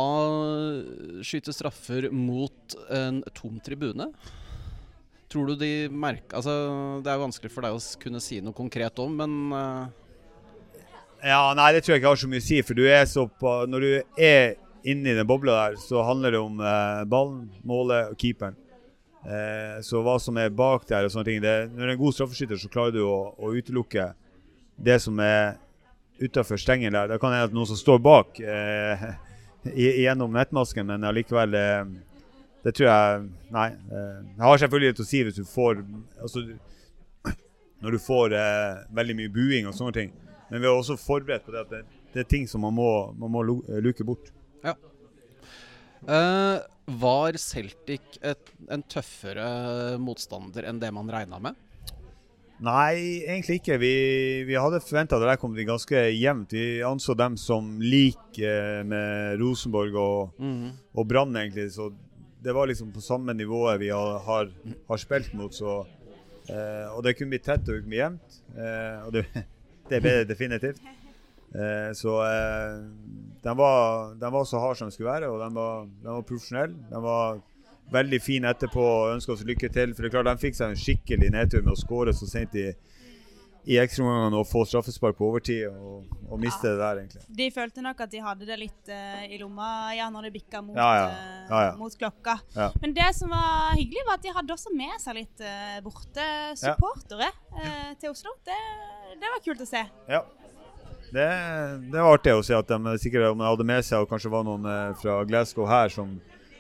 skyte straffer mot en tom tribune? Tror du de merker Altså, det er jo vanskelig for deg å kunne si noe konkret om, men uh... Ja, Nei, det tror jeg ikke har så mye å si. For du er så på, når du er inne i den bobla der, så handler det om uh, ballen, målet og keeperen. Uh, så hva som er bak der og sånne ting det, Når du er en god straffeskytter, så klarer du å, å utelukke det som er utafor stengen der. Det kan hende at noen som står bak gjennom nettmasken, men allikevel Det tror jeg Nei. Jeg har selvfølgelig litt å si hvis du får altså, Når du får eh, veldig mye buing og sånne ting. Men vi er også forberedt på det at det, det er ting som man må, man må eh, luke bort. eh, Var Celtic et, en tøffere motstander enn det man regna med? Nei, egentlig ikke. Vi, vi hadde forventa at det der kom til ganske jevnt. Vi anså dem som lik eh, med Rosenborg og, og Brann, egentlig. Så det var liksom på samme nivået vi har, har, har spilt mot. Så, eh, og det kunne bli tett og bli jevnt. Eh, og det, det ble det definitivt. Eh, så eh, de, var, de var så harde som de skulle være, og de var, de var profesjonelle. De var veldig fine etterpå og ønska oss lykke til. For det er klart De fikk seg en skikkelig nedtur med å skåre så sent i, i ekstraomgangene og få straffespark på overtid og, og miste det der, egentlig. De følte nok at de hadde det litt uh, i lomma ja, når det bikka mot, Ja, ja. eh, Ja, ja. mot klokka. Ja. Men det som var hyggelig, var at de hadde også med seg litt uh, bortesupportere uh, til Oslo. Det, det var kult å se. Ja. Det, det var artig å se at de sikkert om de hadde med seg, og kanskje var noen fra Glasgow her som,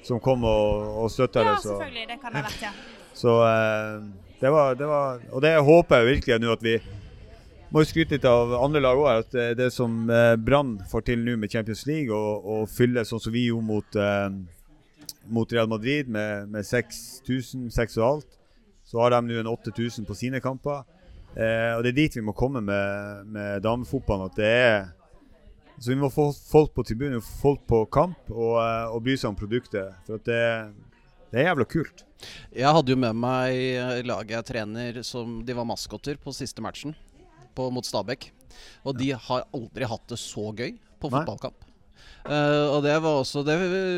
som kom og, og støtta Ja, det. Så, selvfølgelig. Det kan det ha vært, ja. så eh, det, var, det var Og det håper jeg virkelig nå at vi må skryte litt av andre lag òg. At det, det som eh, Brann får til nå med Champions League, og, fylle sånn som vi gjorde mot, eh, mot Real Madrid med, med 6000, 6 og alt, så har de nå en 8000 på sine kamper. Eh, og Det er dit vi må komme med, med damefotballen. At det er Så vi må få folk på tribunen, folk på kamp, og, eh, og bry seg om produktet. For at det, det er jævla kult. Jeg hadde jo med meg eh, laget jeg trener som de var maskotter på siste matchen på, mot Stabæk. Og de har aldri hatt det så gøy på fotballkamp. Uh, og det var også Det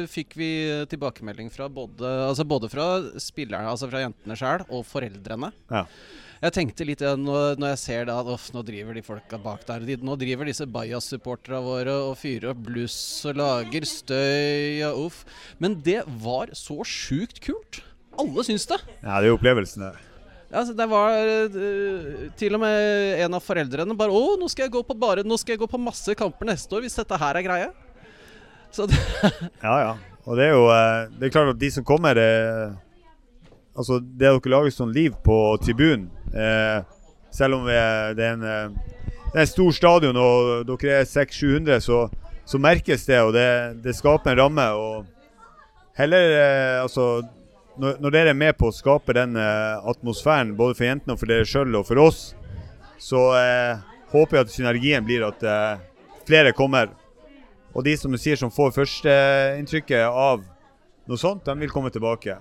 fikk vi tilbakemelding fra både, altså både fra spillerne, altså fra jentene sjøl, og foreldrene. Ja. Jeg tenkte litt igjen når, når jeg ser da at nå driver de folka bak der. De, nå driver disse Bajas-supporterne våre og fyrer opp bluss og lager støy og uff. Men det var så sjukt kult. Alle syns det. Ja, det er opplevelsen det. Ja, det var uh, til og med en av foreldrene bare Å, nå skal jeg gå på bare Nå skal jeg gå på masse kamper neste år hvis dette her er greia. Så det, Ja, ja. Og det er jo eh, Det er klart at de som kommer eh, Altså, det dere lager sånn liv på tribunen eh, Selv om det er en eh, Det er en stor stadion, og dere er 600-700, så, så merkes det, og det, det skaper en ramme. Og heller eh, Altså når, når dere er med på å skape den eh, atmosfæren, både for jentene og for dere sjøl og for oss, så eh, håper jeg at synergien blir at eh, flere kommer. Og de som du sier som får førsteinntrykket av noe sånt, de vil komme tilbake.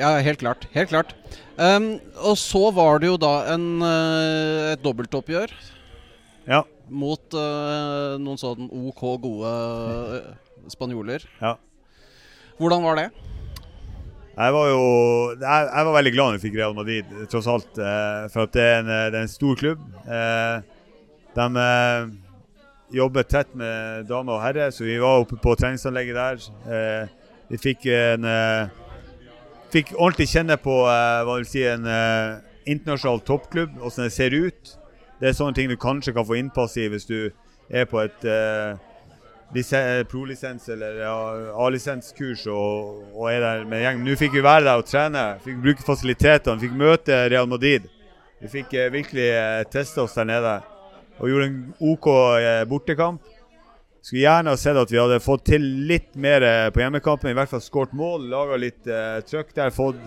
Ja, helt klart. Helt klart. Um, og så var det jo da en, eh, et dobbeltoppgjør Ja. mot uh, noen sånn OK gode eh, spanjoler. ja. Hvordan var det? Jeg var jo jeg, jeg var veldig glad når vi fikk Real Madrid, tross alt. For at det er, en, det er en stor klubb. De jobber tett med dame og herre, så vi var oppe på treningsanlegget der. Vi fikk en Fikk ordentlig kjenne på uh, hva vil si, en uh, internasjonal toppklubb, hvordan det ser ut. Det er sånne ting du kanskje kan få innpass i hvis du er på et uh, lise- pro-lisens eller A-lisenskurs og, og er der med gjeng. Nå fikk vi være der og trene, fikk bruke fasilitetene, fikk møte Real Madrid. Vi fikk uh, virkelig uh, teste oss der nede og gjorde en OK bortekamp. Skulle gjerne ha sett at vi hadde fått til litt mer eh, på hjemmekampen, i hvert fall skåret mål, laga litt uh, trøkk der. Fått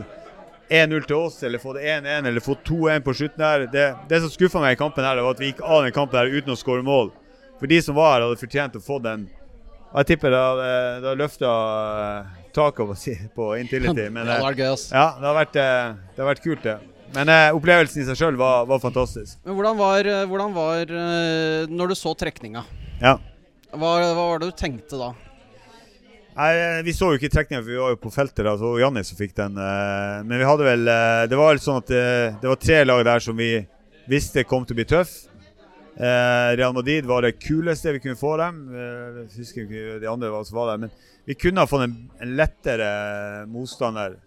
1-0 til oss, eller fått 1-1, eller fått 2-1 på slutten der. Det, det som skuffa meg i kampen, her, det var at vi gikk av den kampen her uten å skåre mål. For de som var her, hadde fortjent å få den. Og Jeg tipper det hadde, det hadde løfta taket på, Intility. Men Ja, det eh, var gøy, ass. ja, det har vært, eh, det har vært kult, det. Men eh, opplevelsen i seg sjøl var, var fantastisk. Men hvordan var, eh, hvordan var eh, når du så trekninga? Ja. Hva, hva var det du tenkte da? Nei, eh, Vi så jo ikke trekninga, for vi var jo på feltet. da, så Janni som fikk den. eh, Men vi hadde vel eh, Det var litt sånn at det, det var tre lag der som vi visste kom til å bli tøff. Eh, Real Madrid var det kuleste vi kunne få dem. Eh, jeg husker ikke de andre som var der. Men vi kunne ha fått en, en lettere motstander.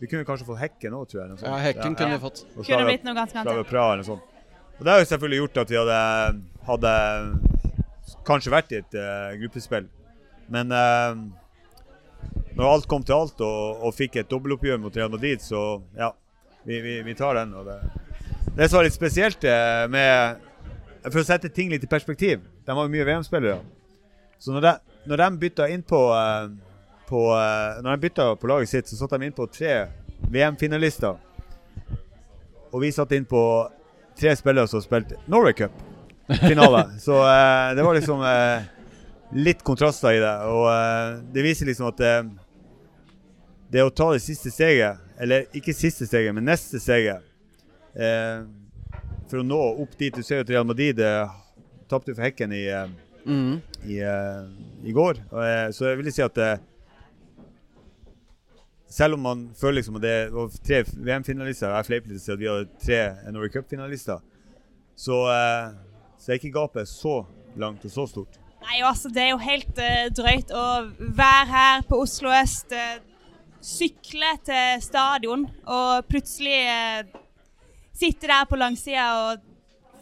Vi kunne kanskje fått Hekken òg, tror jeg. noe sånt. Ja, Hekken Ja, kunne ja. vi fått. og Kunne blitt noe ganske annet. Og det har jo selvfølgelig gjort at vi hadde, hadde kanskje vært i et uh, gruppespill. Men uh, når alt kom til alt og, og fikk et dobbeltoppgjør mot Real Madrid, så ja, vi, vi, vi tar den. Det, det som var litt spesielt eh, med For å sette ting litt i perspektiv De har jo mye VM-spillere. Så når de, når de bytta inn på, på Når de bytta på laget sitt, så satte de inn på tre VM-finalister. Og vi satte inn på tre spillere som spilte Norway Cup-finale. så eh, det var liksom eh, litt kontraster i det. Og eh, det viser liksom at eh, det å ta det siste steget, eller ikke siste steget, men neste steget eh, For å nå opp dit Du ser at Real Madrid eh, tapte for Hekken i, Mhm. i, i går. Og, så jeg vil si at selv om man føler liksom at det var tre VM-finalister, jeg fleiper litt og at vi hadde tre Norway Cup-finalister, så, eh, så er ikke gapet så langt og så stort. Nei, altså, det er jo helt uh, drøyt å være her på Oslo øst, uh, sykle til stadion og plutselig uh, sitte der på langsida og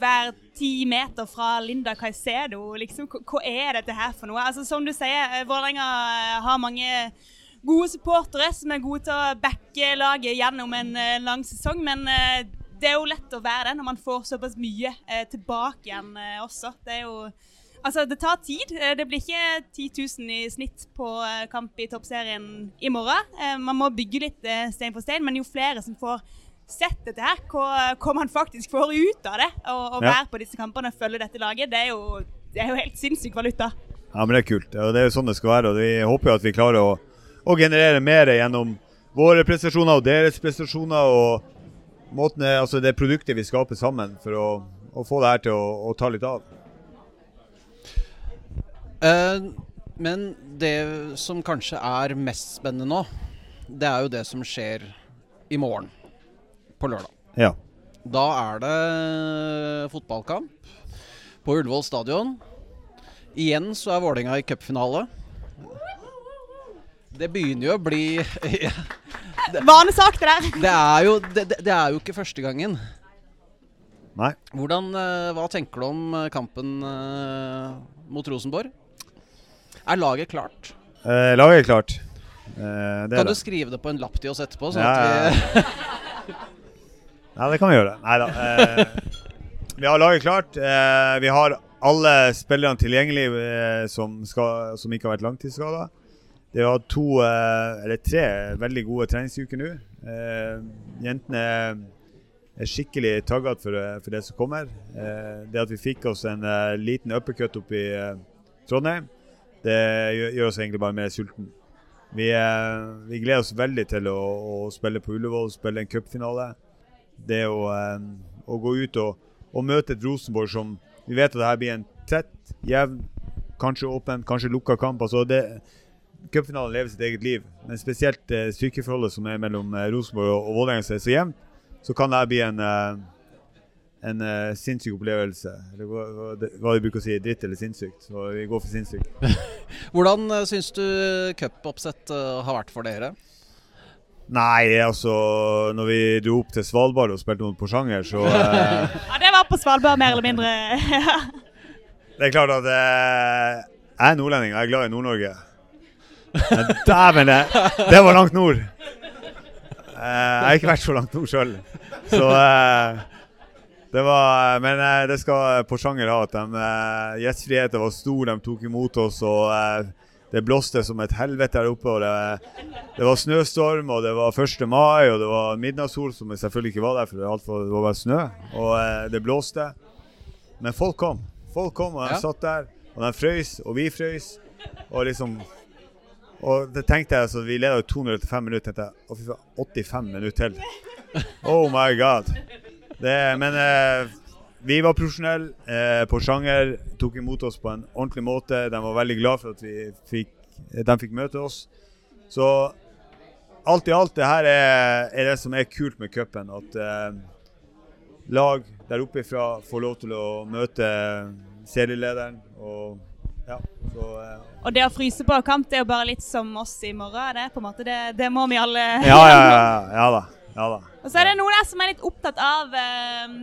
være ti meter fra Linda Caicedo. Liksom, hva, er dette her for noe? Altså, som du sier, Vålerenga har mange gode supportere som er gode til å backe laget gjennom en lang sesong, men det er jo lett å være det når man får såpass mye eh, tilbake igjen eh, også. Det er jo Altså, det tar tid. Eh, Det blir ikke 10 000 i snitt på eh, kamp i toppserien i morgen. Eh, Man må bygge litt stein for stein, men jo flere som får sett dette her, hva, hva man faktisk får ut av det, og, og Ja. være på disse kampene og følge dette laget, det er jo, det er jo helt sinnssyk valuta. Ja, men det er kult. Det er jo sånn det skal være. Og vi håper jo at vi klarer å, å generere mer gjennom våre prestasjoner og deres prestasjoner. Og måten, altså det produktet vi skaper sammen for å, å få det her til å, å ta litt av. Uh, men det som kanskje er mest spennende nå, det er jo det som skjer i morgen, på lørdag. Ja. Da er det fotballkamp på Ullevål stadion. Igjen så er Vålerenga i cupfinale. Det begynner jo å bli Vanesak, det der. det, er jo, det, det- er jo ikke første gangen. Nei. Hvordan, eh, Hva tenker du om eh, kampen eh, mot Rosenborg? Er laget klart? Eh, laget er klart. Eh, det Kan er du skrive det på en lapp til oss etterpå? Sånn Ja, ja, at vi, Ja, det kan vi gjøre. Nei da. Eh, vi har laget klart. Eh, vi har alle spillerne tilgjengelig eh, som, skal, som ikke har vært langtidsskada. Det har to, eh, eller tre veldig gode treningsuker nå. Eh, jentene er skikkelig taggete for, eh, for det som kommer. Det at vi fikk oss en liten uppercut opp i Trondheim, det gjør, oss egentlig bare mer sulten. Vi, vi gleder oss veldig til å, å spille på Ullevål, spille en cupfinale. Det å, å gå ut og, og møte et Rosenborg som Vi vet at det her blir en tett, jevn, kanskje åpen, kanskje lukka kamp. altså det Cupfinalen lever sitt eget liv, men spesielt eh, styrkeforholdet som er mellom eh, Rosenborg og, og Vålerenga som er så jevnt, så kan det bli en, eh, en eh, sinnssyk opplevelse. Eller hva, hva, hva de bruker å si, dritt eller sinnssykt. Så vi går for sinnssykt. hvordan uh, syns du cupoppsett eh, har vært for dere? Nei, altså Når vi dro opp til Svalbard og spilte mot Porsanger, så eh, Ja, det var på Svalbard, mer eller mindre. Det er klart at eh, jeg er nordlending og jeg er glad i Nord-Norge. Dæven, det, det var langt nord! Eh, jeg har ikke vært så langt nord sjøl. Så eh, det var Men eh, det skal Porsanger ha. at de, Gjestfriheten var stor, de tok imot oss. og Det blåste som et helvete her oppe. og det, det var snøstorm, og det var 1. mai, og det var midnattssol, som selvfølgelig ikke var der, for det, var for, det var bare snø. Og det blåste. Men folk kom. Folk kom, og de Ja. satt der. Og de frøys, og vi frøys. Og liksom Og det tenkte jeg, altså, vi leda jo 200 etter 5 minutter. tenkte jeg, Å, fy faen, 85 minutter til. Oh my god. Det, men eh, vi var profesjonelle. Eh, sjanger, tok imot oss på en ordentlig måte. De var veldig glad for at vi fikk, de fikk møte oss. Så alt i alt, det her er, er det som er kult med cupen. At eh, lag der oppe ifra får lov til å møte serielederen. Og ja, så eh, Og det å fryse på kamp, det er jo bare litt som oss i morgen. Det, på en måte. Det, det må vi alle ja, ja, ja, ja da. Ja da. Og så er det noen der som er litt opptatt av eh,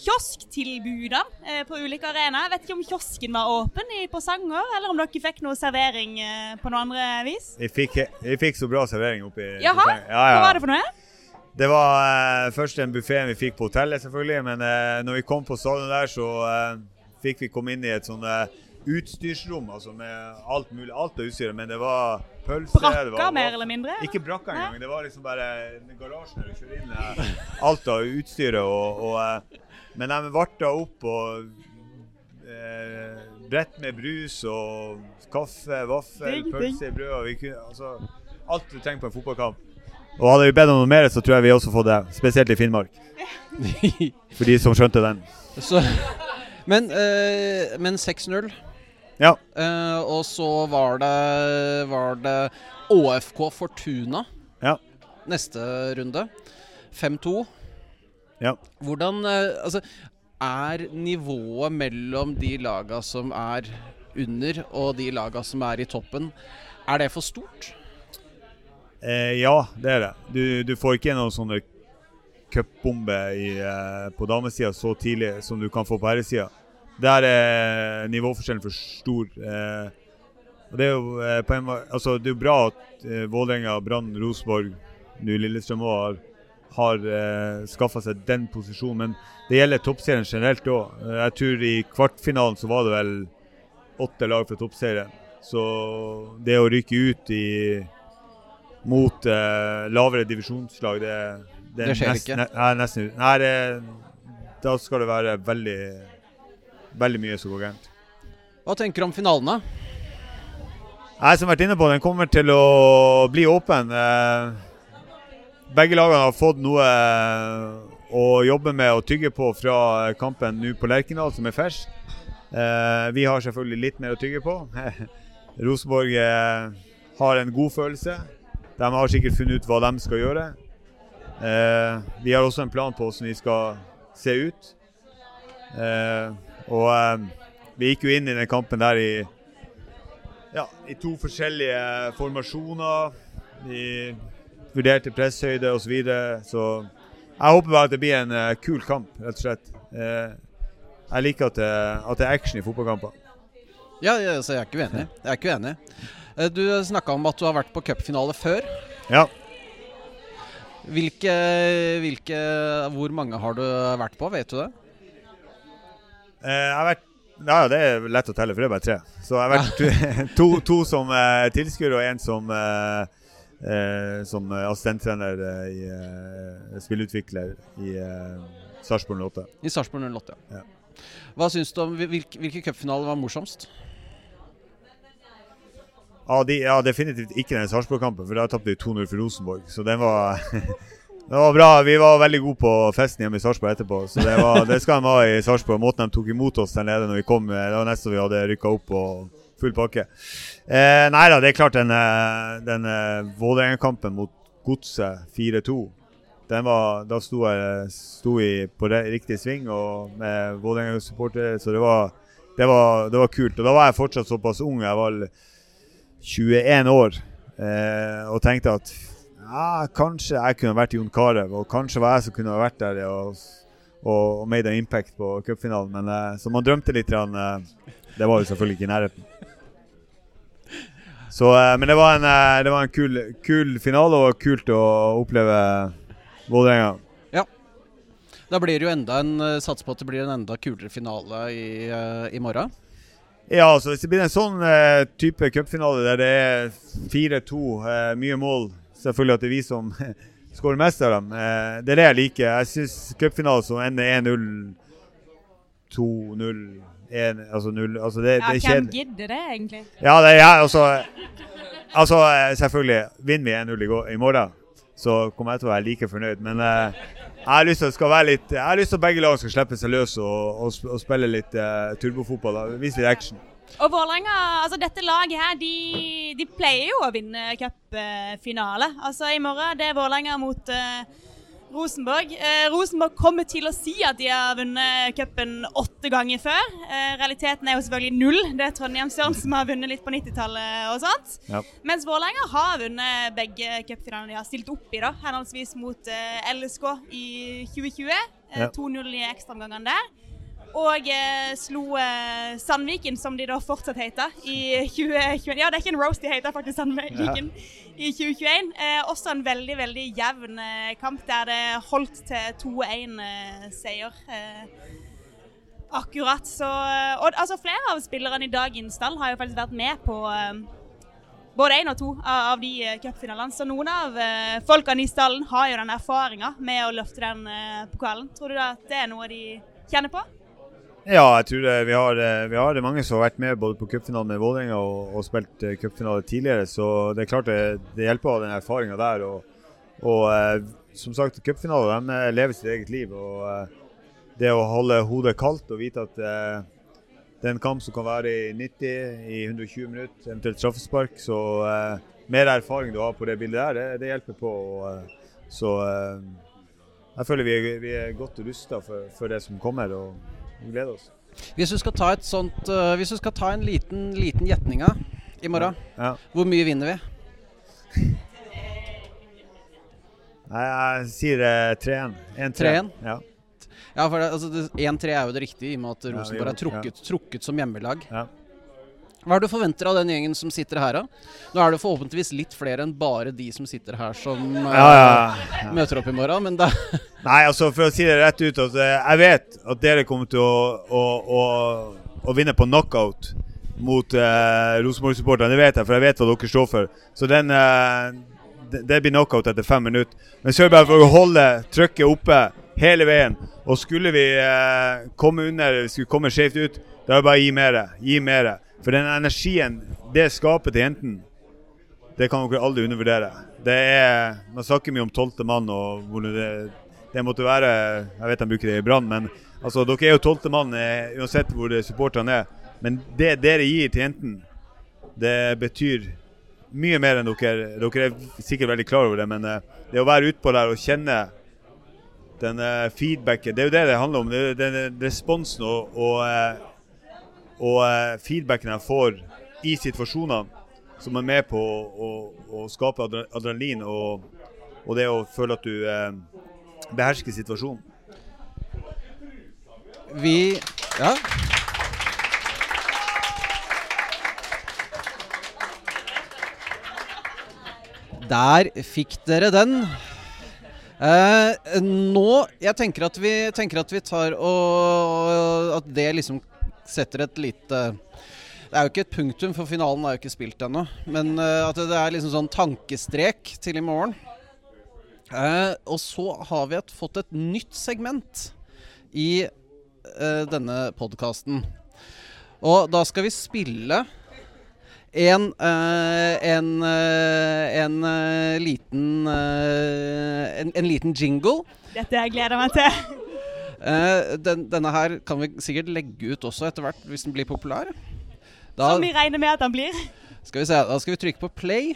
kiosktilbudene eh, på ulike arenaer. Jeg vet ikke om kiosken var åpen i Porsanger, eller om dere fikk noe servering eh, på noe andre vis? Vi fikk, vi fikk så bra servering oppe i Jaha, ja, ja. hva var det for noe? Det var eh, først den buffeen vi fikk på hotellet, selvfølgelig. Men eh, når vi kom på stadion der, så eh, fikk vi komme inn i et sånn eh, utstyrsrom altså med alt mulig. Alt av utstyret. Men det var pølse det Brakka, var, mer eller mindre? eller? Ikke brakka engang. Det var liksom bare garasjen der du kjører inn eh, alt av utstyret. Og, og, eh, men de varta opp og eh, brett med brus og kaffe, vaffel, pølse i brød. Og vi kunne, altså, alt du trenger på en fotballkamp. Og hadde vi bedt om noe mer, så tror jeg vi også fått det. Spesielt i Finnmark. For de som skjønte den. Så, men eh, men 6-0. Ja. Uh, og så var det, var det ÅFK Fortuna Ja. neste runde. 5-2. Ja. Hvordan uh, Altså, er nivået mellom de laga som er under, og de laga som er i toppen, er det for stort? Eh, ja, det er det. Du, du får ikke noen sånne cupbombe eh, på damesida så tidlig som du kan få på herresida. Der er nivåforskjellen for stor. Eh, og det er jo eh, på en altså det er jo bra at eh, Vålerenga, Brann, Rosenborg, nå Lillestrøm òg har, har eh, skaffa seg den posisjonen. Men det gjelder toppserien generelt òg. Jeg tror i kvartfinalen så var det vel åtte lag fra toppserien. Så det å rykke ut i mot eh, lavere divisjonslag, det, det, Det skjer nest- ikke. Ne, nei, nesten Nei, det, da skal det være veldig veldig mye som går gærent. Hva tenker du om finalen, da? Jeg som har vært inne på, den kommer til å bli åpen. Eh, begge lagene har fått noe å jobbe med og tygge på fra kampen nå på Lerkendal, som er fersk. Eh, vi har selvfølgelig litt mer å tygge på. Rosenborg eh, har en god følelse. De har sikkert funnet ut hva de skal gjøre. Eh, vi har også en plan på hvordan vi skal se ut. Og eh, vi gikk jo inn i den kampen der i, ja, i to forskjellige formasjoner. Vi vurderte presshøyde osv. Så, videre. så jeg håper bare at det blir en uh, kul kamp, rett og slett. Eh, jeg liker at det, at det er action i fotballkamper. Ja, ja, så jeg er ikke uenig. Jeg er ikke uenig. Eh, Du snakka om at du har vært på cupfinale før. Ja. Hvilke, hvilke Hvor mange har du vært på, vet du det? Eh, jeg har vært ja, det er lett å telle, for det er bare tre. Så jeg har vært to, to som eh, tilskuer og én som, eh, eh, som assistenttrener eh, i eh, spillutvikler i eh, Sarpsborg 08. I Sarpsborg 08. Ja. Hva syns du om Hvilke, hvilke cupfinaler var morsomst? Ja, de, ja, definitivt ikke den Sarpsborg-kampen, for da tapte de 2-0 for Rosenborg. Så den var Det var bra. Vi var veldig gode på festen hjemme i Sarpsborg etterpå. Så det, var, det skal de ha i Sarpsborg. Måten de tok imot oss der nede når vi kom, det var nesten vi hadde rykka opp og full pakke. Eh, nei da, det er klart den, eh, den eh, Vålerenga-kampen mot Godset 4-2 den var, Da sto jeg sto i på riktig sving og med Vålerenga-supportere, så det var, det, var, det var kult. Og da var jeg fortsatt såpass ung. Jeg var 21 år eh, og tenkte at ja, kanskje jeg kunne vært Jon Carew, og kanskje var jeg som kunne vært der og, og, og made an impact på cupfinalen. Men eh, så man drømte litt. Eh, det var jo selvfølgelig ikke i nærheten. Så, eh, men det var en, det var en kul, kul finale, og kult å oppleve Vålerenga. Da blir det jo enda en Sats på at det blir en enda kulere finale i, i morgen. Ja, altså hvis det blir en sånn eh, type cupfinale der det er 4-2, eh, mye mål Selvfølgelig at det er vi som skårer mest av dem. Eh, det er det jeg liker. Jeg syns cupfinale som ender 1-0, 2-0 1, altså 0 altså det, Ja, det hvem gidder det, egentlig? Ja, det jeg, altså, altså eh, Selvfølgelig, vinner vi 1-0 i, morgen, så kommer jeg til å være like fornøyd. Men eh, jeg har lyst til at litt Jeg har lyst til at begge lag skal slippe seg løs og, og, og spille litt eh, turbofotball. Vise litt action. Og Vålerenga, altså dette laget her, de, de pleier jo å vinne cupfinale. Altså i morgen det er Vålerenga mot uh, Rosenborg. Eh, Rosenborg kommer til å si at de har vunnet cupen åtte ganger før. Eh, realiteten er jo selvfølgelig null. Det er Trondheim Trondheimsøren som har vunnet litt på 90-tallet og sånt. Ja. Mens Vålerenga har vunnet begge cupfinalene de har stilt opp i, da, henholdsvis mot eh, LSK i 2020. eh, Ja. 2-0 i ekstraomgangene der. Og eh, slo eh, Sandviken, som de da fortsatt heter, i 2021. Ja, det er ikke en roast, de heter faktisk Sandviken i 2021. Eh, også en veldig, veldig jevn eh, kamp der det holdt til 2-1-seier. Eh, akkurat. Så eh, Og altså, flere av spillerne i dagens stall har jo faktisk vært med på eh, både én og to av, de eh, cupfinalene. Så noen av eh, folkene i stallen har jo den erfaringa med å løfte den eh, pokalen. Tror du da at det er noe de kjenner på? Ja, jeg tror det, vi, har, eh, vi har mange som har vært med både på cupfinalen med Vålerenga og, og spilt eh, cupfinale tidligere, så det er klart det, det hjelper å ha den erfaringa der. Og, og eh, som sagt, cupfinaler eh, lever sitt eget liv. og eh, Det å holde hodet kaldt og vite at eh, det er en kamp som kan være i 90, i 120 minutter, eventuelt straffespark, så eh, mer erfaring du har på det bildet der, det, det hjelper på. Og, eh, så eh, jeg føler vi er, vi er godt rusta for, for det som kommer. og gleder oss. Hvis du skal ta sånt uh, Hvis du skal ta en liten, liten gjetning i morgen, Ja. hvor mye vinner vi? Nei, jeg sier eh, 3-1. 1-3. Ja. Ja, for det, altså, det- 1-3 er jo det riktige, i og med at Rosenborg er trukket, trukket som hjemmelag. Ja. Hva er det du forventer av den gjengen som sitter her, da? Nå er det forhåpentligvis litt flere enn bare de som sitter her, som uh, Ja, ja, ja. møter opp i morgen, men da Nei, altså for å si det rett ut eh, Jeg vet at dere kommer til å, å, å, å vinne på knockout mot eh, Rosenborg-supporterne. Det vet jeg, for jeg vet hva dere står for. Så den eh, det, det blir knockout etter fem minutter. Men så er det bare for å holde trykket oppe hele veien. Og skulle vi eh, komme under, skulle komme skjevt ut, da er det bare å gi mer. Gi mer. For den energien det skaper til jentene, det kan dere aldri undervurdere. Det er, Man snakker mye om tolvte mann og hvor det, det måtte være Jeg vet de bruker det i Brann, men altså, dere er jo tolvte mann eh, uansett hvor supporterne er. Men det dere gir til jentene, det betyr mye mer enn dere Dere er sikkert veldig klar over det, men eh, det å være utpå der og kjenne den eh, feedbacken Det er jo det det handler om. Det er den responsen og, og, og feedbacken jeg får i situasjoner som er med på å, å, å skape adrenalin og, og det å føle at du eh, behersker situasjonen. Vi Ja. Der fikk dere den. Eh, nå Jeg tenker at vi, tenker at vi tar og At det liksom setter et lite Det er jo ikke et punktum, for finalen er jo ikke spilt ennå. Men eh, at det er liksom sånn tankestrek til i morgen. Eh, og så har vi et, fått et nytt segment i eh, denne podkasten. Og da skal vi spille en eh, en, eh, en eh, liten eh, en, en liten jingle. Dette jeg gleder meg til. Den, denne her kan vi sikkert legge ut også etter hvert, hvis den blir populær. Da Som vi regner med at den blir. skal vi se, da skal vi trykke på play.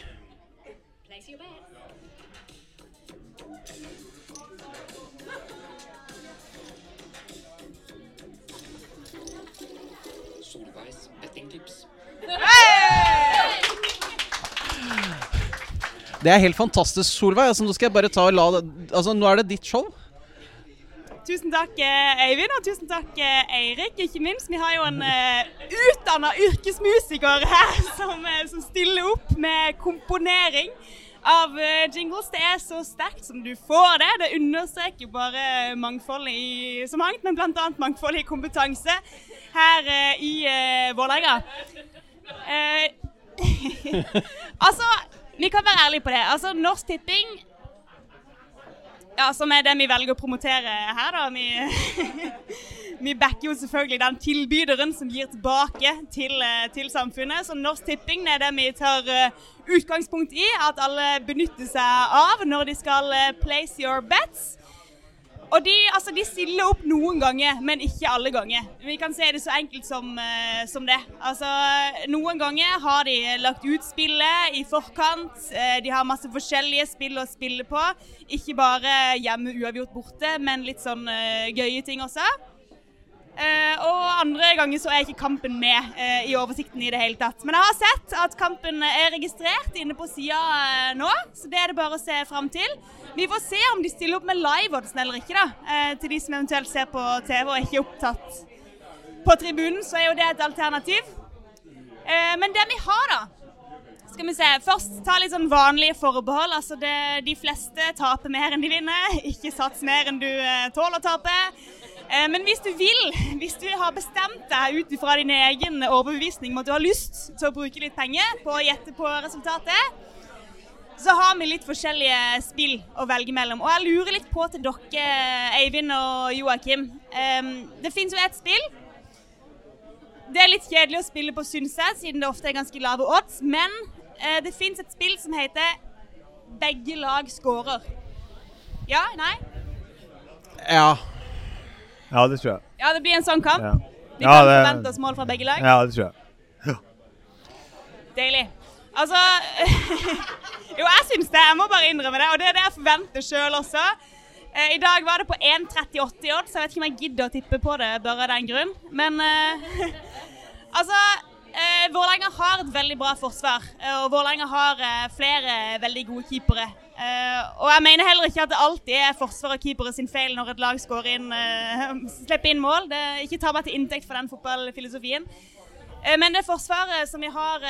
Det er helt fantastisk, Solveig. Altså, nå skal jeg bare ta og la altså, Nå er det ditt show. Tusen takk, eh, Eivind, og tusen takk, eh, Eirik. Ikke minst. Vi har jo en uh, utdanna yrkesmusiker her som, eh, som stiller opp med komponering av eh, jingles. Det er så sterkt som du får det. Det understreker bare mangfoldet i så mangt, men bl.a. mangfoldet i kompetanse her uh, i uh, Vålerenga. Uh, altså, vi kan være ærlige på det. Altså, Norsk Tipping ja, som er det vi velger å promotere her, da. Vi, vi backer jo selvfølgelig den tilbyderen som gir tilbake til, eh, til samfunnet. Så Norsk Tipping er det vi tar eh, utgangspunkt i at alle benytter seg av når de skal eh, place your bets. Og de, altså, de stiller opp noen ganger, men ikke alle ganger. Vi kan se det så enkelt som, uh, som det. Altså, noen ganger har de lagt ut spillet i forkant. Uh, de har masse forskjellige spill å spille på. Ikke bare hjemme uavgjort borte, men litt sånn uh, gøye ting også. Eh, og andre ganger så er ikke kampen med eh, i oversikten i det hele tatt. Men jeg har sett at kampen er registrert inne på sida eh, nå, så det er det bare å se fram til. Vi får se om de stiller opp med live-oddsen eller ikke, da. Til de som eventuelt ser på TV og ikke er opptatt på tribunen, så er jo det et alternativ. Men det vi har, da skal vi se. Først ta litt sånn vanlige forbehold. Altså det, de fleste taper mer enn de vinner. Ikke sats mer enn du tåler å tape. Eh, men hvis du vil, hvis du har bestemt deg ut ifra din egen overbevisning om at du har lyst til å bruke litt penger på å gjette på resultatet, så har vi litt forskjellige spill å velge mellom. Og jeg lurer litt på til dere, Eivind og Joakim. Eh, det finnes jo et spill. Det er litt kjedelig å spille på, syns jeg, siden det ofte er ganske lave odds. Men eh, det fins et spill som heter 'Begge lag scorer'. Ja? Nei? Ja. Ja, det tror jeg. Ja, det blir en sånn kamp. Ja, Vi kan det- forvente oss mål fra begge lag. ja det tror jeg. Deilig. Altså Jo, jeg syns det. Jeg må bare innrømme det. Og det er det jeg forventer sjøl også. Eh, I dag var det på 1,38 i odd, så jeg vet ikke om jeg gidder å tippe på det bare av den grunn. Men eh, altså eh, Vålerenga har et veldig bra forsvar, og Vålerenga har eh, flere veldig gode keepere. Eh, og jeg mener heller ikke at det alltid er forsvaret og keepere sin feil når et lag inn, eh, slipper inn mål. Det, ikke ta meg til inntekt for den fotballfilosofien. Eh, Men det forsvaret som vi har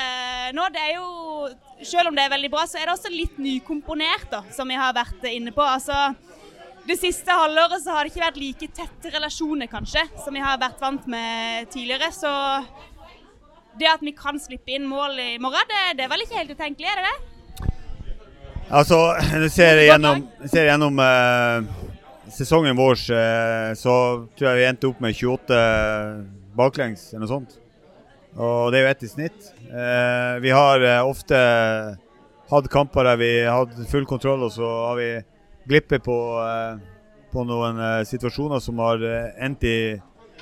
nå, det er jo Selv om det er veldig bra, så er det også litt nykomponert, da, som vi har vært inne på. Altså, det siste halvåret så har det ikke vært like tette relasjoner, kanskje, som vi har vært vant med tidligere. Så det at vi kan slippe inn mål i morgen, det, det er vel ikke helt utenkelig, er det det? Altså, du ser gjennom, ser gjennom uh, sesongen vår, uh, så tror jeg vi endte opp med 28 baklengs, eller noe sånt. Og det er jo ett i snitt. Uh, vi har eh, ofte hatt kamper der vi har hatt full kontroll, og så har vi glippet på, eh, på noen eh, situasjoner som har eh, endt i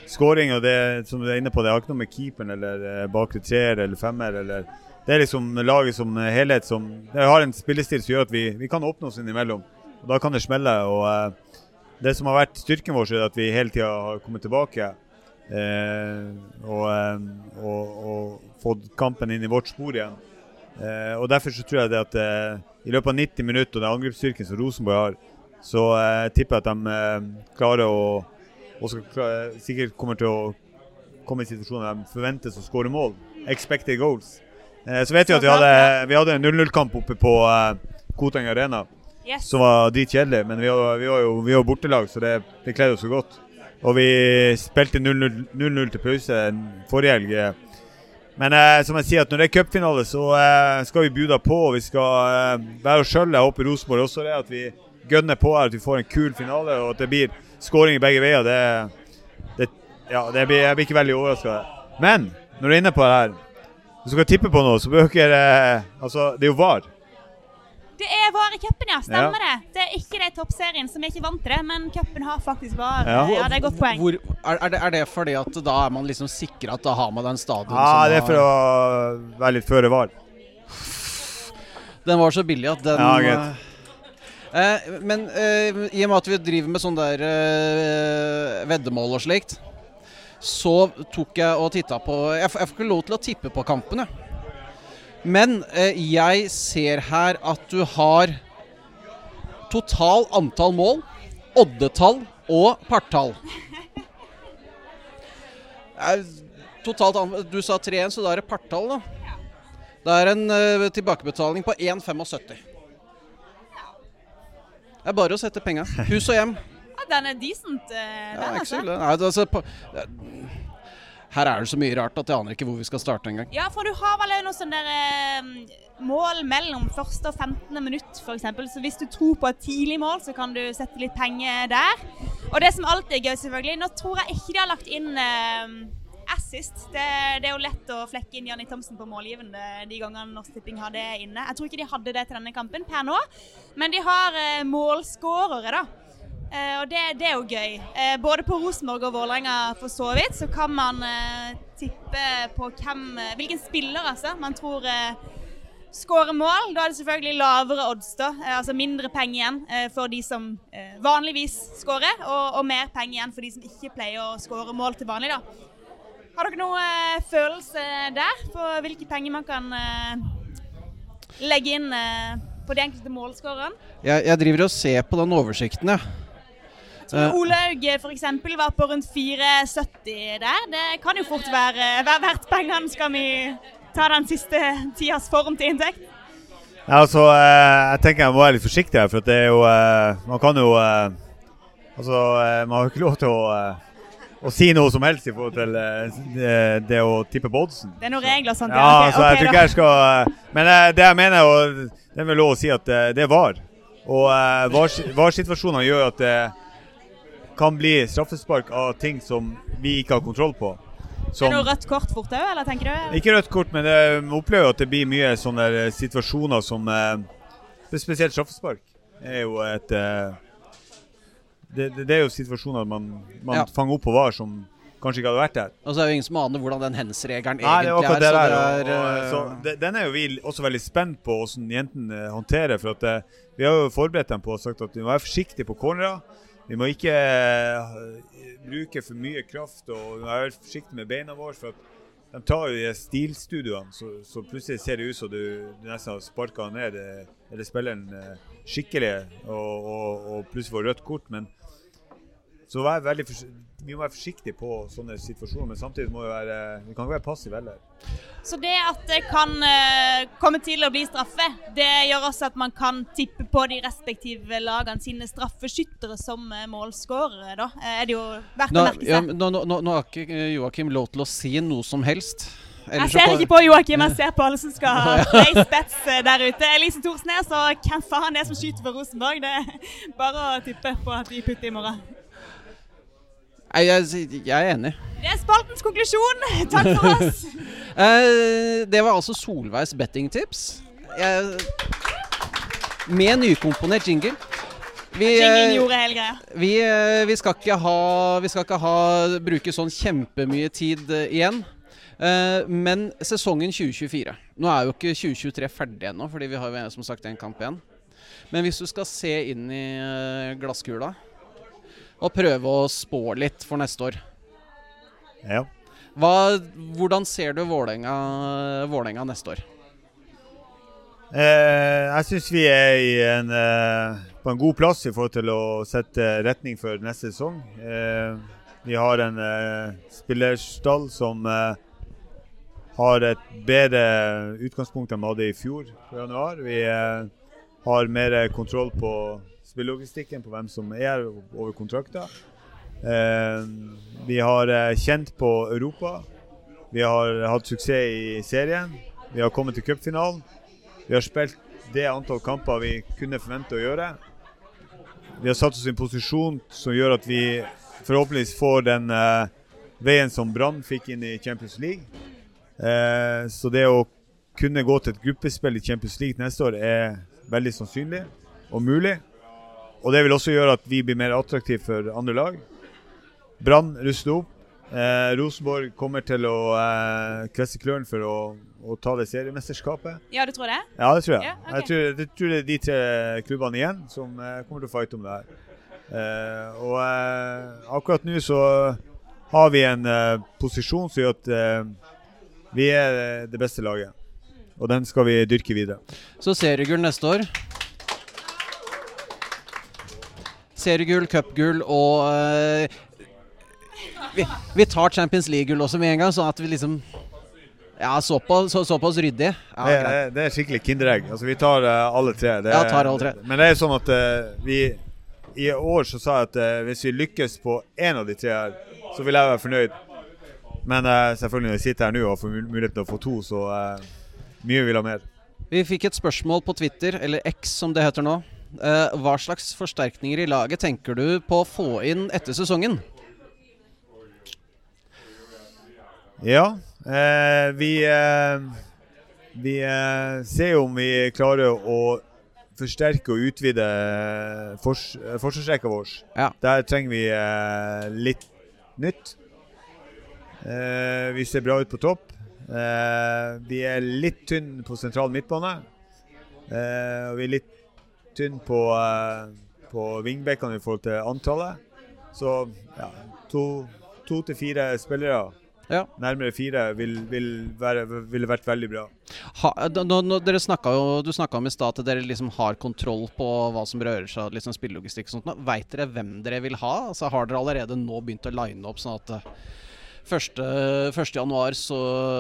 scoring. Og det som du er inne på, det har ikke noe med keeperen eller eh, bakre treer eller femmer eller Det er liksom laget som helhet som har en spillestil som gjør at vi, vi kan åpne oss innimellom. Og da kan det smelle. og eh, det som har vært styrken vår, er at vi hele tida har kommet tilbake. Eh, og, eh, og, og fått kampen inn i vårt spor igjen. Eh, og Derfor så tror jeg det at eh, i løpet av 90 minutter og den angrepsstyrken som Rosenborg har, så eh, tipper jeg at de klarer å og klare, sikkert kommer til å komme i situasjoner der de forventes å skåre mål. Expected goals. Eh, så vet vi at vi hadde, vi hadde en 0-0-kamp oppe på eh, Koteng Arena Yes. som var dritkjedelig, men vi var, vi var jo vi var bortelag, så det, det kledde oss så godt. Og vi spilte 0-0 0-0 til pause forrige helg. eh. Men eh, som jeg sier, at når det er cupfinale, så eh, skal vi bude på. og Vi skal eh, være oss sjøl. Jeg håper Rosenborg også det. At vi gønner på her, at vi får en kul finale, og at det blir skåring begge veier. Det, det, ja, det blir, jeg blir ikke veldig overraska. Men når du er inne på det her, hvis du skal tippe på noe, så bør dere eh, Altså, det er jo VAR. Det er VAR i cupen, ja. Stemmer Ja. det. Det er ikke det toppserien, som er ikke vant til det, men cupen har faktisk VAR. Ja. Ja, det er et godt poeng. Hvor, er, er, det, er det fordi at da er man liksom sikra at da har man den stadion Ja, som det er for har- å være litt føre VAR. Den var så billig at den Ja, greit. eh, Men eh, i og med at vi driver med sånn der eh, veddemål og slikt, så tok jeg og titta på Jeg, får- ikke lov til å tippe på kampene. Men eh, jeg ser her at du har total antall mål, oddetall og partall. Eh, Totalt Du sa 3-1, så da er det partall, da. Det er en eh, tilbakebetaling på 1,75. Det er bare å sette penga. Hus og hjem. Ja, den er decent, eh, Ja, den, ikke altså. Nei, altså, på, her er det så mye rart at jeg aner ikke hvor vi skal starte engang. Ja, for du har vel noe sånn der eh, mål mellom første og 15. minutt, f.eks. Så hvis du tror på et tidlig mål, så kan du sette litt penger der. Og det som alltid er gøy, selvfølgelig Nå tror jeg ikke de har lagt inn eh, assist. Det, det er jo lett å flekke inn Janni Thomsen på målgivende de gangene Norsk Tipping har det inne. Jeg tror ikke de hadde det til denne kampen per nå, men de har eh, målskårere, da. Eh, og det, det er jo gøy. Eh, både på Rosenborg og Vålerenga for så vidt, så kan man eh, tippe på hvem, hvilken spiller altså, man tror skårer mål. Da er det selvfølgelig lavere odds, da. Altså mindre penger igjen for de som vanligvis skårer, og, og mer penger igjen for de som ikke pleier å skåre mål til vanlig, da. Har dere noe eh, følelse der på hvilke penger man kan legge inn på de enkelte målskårerne? Jeg, jeg driver og ser på den oversikten, jeg. Eh, Olaug f.eks. var på rundt 4,70 der. Det kan jo fort være, verdt pengene. Skal vi ta den siste tidas form til inntekt? Ja, altså, eh, jeg tenker jeg må være litt forsiktig her, for det er jo eh, Man kan jo Altså, man har jo ikke lov til å, å si noe som helst i forhold til det, det å tippe på oddsen. Det er noen regler og sånt. Ja, okay, så jeg okay, tror ikke jeg skal Men det jeg mener, og det er vel lov å si at det VAR. Og eh, VAR- VAR-situasjoner gjør at det kan bli straffespark av ting som vi ikke har kontroll på. Er det noe rødt kort fort òg, eller tenker du? ikke rødt kort, men jeg opplever at det blir mye sånne situasjoner som eh, det er Spesielt straffespark er jo et eh, det, det, det er jo situasjoner man, man Ja. fanger opp på VAR som kanskje ikke hadde vært der. Og så er det jo ingen som aner hvordan den hens-regelen Nei, det er egentlig akkurat det er. der. og- og, er, så eh, de- den er jo vi også veldig spent på hvordan jentene eh, håndterer. For at eh, vi har jo forberedt dem på og sagt at de må være forsiktige på cornerer. Vi må ikke eh, bruke for mye kraft og være forsiktig med beina våre. for de tar jo de stilstudioene, så, så plutselig ser det ut som du, du nesten har sparka ned eh, eller spilleren eh, skikkelig, og, og, og plutselig får rødt kort. Men så vær veldig fors- vi må være forsiktige på sånne situasjoner, men samtidig må vi være Vi kan ikke være passive heller. Så det at det kan eh, komme til å bli straffe, det gjør også at man kan tippe på de respektive lagene sine straffeskyttere som uh, målskårere, da. Eh, er det jo verdt nå, å merke seg. Ja, nå, nå, nå- nå har ikke eh, Joakim lov til å si noe som helst. Jeg Ellers ser ikke på Joakim, jeg ser på alle som skal ha place bets eh, der ute. Elise Thorsnes og hvem faen det er som skyter for Rosenborg? Det er bare å tippe på at de putter i morgen. Nei, jeg, jeg er enig. Det er spaltens konklusjon. Takk for oss. Eh, det var altså Solveigs bettingtips. Med nykomponert jingle. Vi, eh, vi, eh, vi skal ikke ha Vi skal ikke ha bruke sånn kjempemye tid igjen. Men sesongen 2024 Nå er jo ikke 2023 ferdig ennå, fordi vi har jo som sagt en kamp igjen. Men hvis du skal se inn i glasskula og prøve å spå litt for neste år Ja. hva, Hvordan ser du Vålerenga, Vålerenga neste år? Eh, jeg syns vi er i en, eh, på en god plass i forhold til å sette retning for neste sesong. Eh, vi har en eh, spillerstall som eh, har et bedre utgangspunkt enn vi hadde i fjor på januar. Vi eh, har mer kontroll på spillelogistikken, på hvem som er over kontrakter. Eh, vi har eh, kjent på Europa. Vi har hatt suksess i serien. Vi har kommet til cupfinalen. Vi har spilt det antall kamper vi kunne forvente å gjøre. Vi har satt oss i en posisjon som gjør at vi forhåpentligvis får den eh, veien som Brann fikk inn i Champions League. Eh, så det å kunne gå til et gruppespill i Champions League neste år er veldig sannsynlig og mulig. Og det vil også gjøre at vi blir mer attraktive for andre lag. Brann ruster opp. Eh, Rosenborg kommer til å eh, kvesse klørne for å, å ta det seriemesterskapet. Ja, du tror det? Ja, det tror jeg. Ja, okay. jeg, tror, jeg tror det er de tre klubbene igjen som eh, kommer til å fighte om det her. Eh, og eh, akkurat nå så har vi en eh, posisjon som gjør at eh, vi er det beste laget. Og den skal vi dyrke videre. Så seriegull neste år. Seriegull, cupgull og eh, vi, vi tar Champions League-gull også med en gang, sånn at vi liksom Ja, såpass, så, såpass ryddig. Ja, det, er, det, er skikkelig kinderegg. Altså, vi tar uh, alle tre. Det, Ja, tar alle tre. Men det er sånn at uh, vi I år så sa jeg at uh, hvis vi lykkes på én av de tre her, så vil jeg være fornøyd. Men selvfølgelig når vi sitter her nå og får muligheten til å få to, så mye vil ha mer. Vi fikk et spørsmål på Twitter, eller X som det heter nå. Eh, hva slags forsterkninger i laget tenker du på å få inn etter sesongen? Ja, eh, vi eh, Vi ser jo om vi klarer å forsterke og utvide fors forsvarsrekka vår. Ja. Der trenger vi eh, litt nytt. Eh, vi ser bra ut på topp. Eh, vi er litt tynne på sentral midtbane. Og vi er litt tynn på, eh, på vingbekkene i forhold til antallet. Så ja, to, to til fire spillere, Ja. nærmere fire, vil, vil være, vært veldig bra. Ha, nå, nå, snakket jo, du snakka om i stad at dere liksom har kontroll på hva som rører seg, liksom spillelogistikk og sånt. Veit Vet dere hvem dere vil ha? Altså, har dere allerede nå begynt å line opp sånn at eh, første, januar så